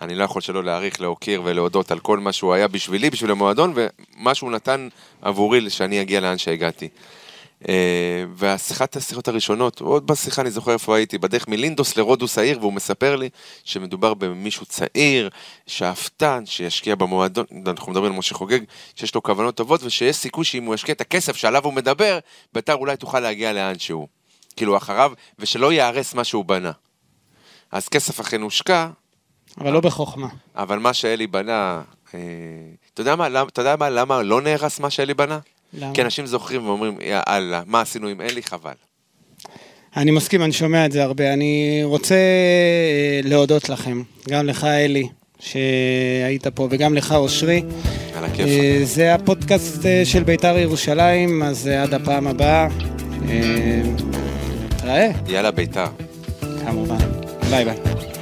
אני לא יכול שלא להעריך, להוקיר ולהודות על כל מה שהוא היה בשבילי, בשביל המועדון, ומה שהוא נתן עבורי שאני אגיע לאן שהגעתי. אה, והשיחת השיחות הראשונות, עוד בשיחה אני זוכר איפה הייתי, בדרך מלינדוס לרודוס העיר, והוא מספר לי שמדובר במישהו צעיר, שאפתן, שישקיע במועדון, אנחנו מדברים על משה חוגג, שיש לו כוונות טובות, ושיש סיכוי שאם הוא ישקיע את הכסף שעליו הוא מדבר, ביתר אולי תוכל להגיע לאן שהוא. כאילו אחריו, ושלא יהרס מה שהוא בנה. אז כסף אכן הושקע,
אבל לא בחוכמה.
אבל מה שאלי בנה, אה, אתה יודע מה, אתה יודע מה, למה לא נהרס מה שאלי בנה?
למה?
כי אנשים זוכרים ואומרים, יאללה, מה עשינו עם אלי? חבל.
אני מסכים, אני שומע את זה הרבה. אני רוצה אה, להודות לכם, גם לך אלי, שהיית פה, וגם לך אושרי.
על הכיף.
אה, זה הפודקאסט של בית"ר ירושלים, אז עד הפעם הבאה. אה, נתראה,
יאללה ביתר.
כמובן. ביי ביי.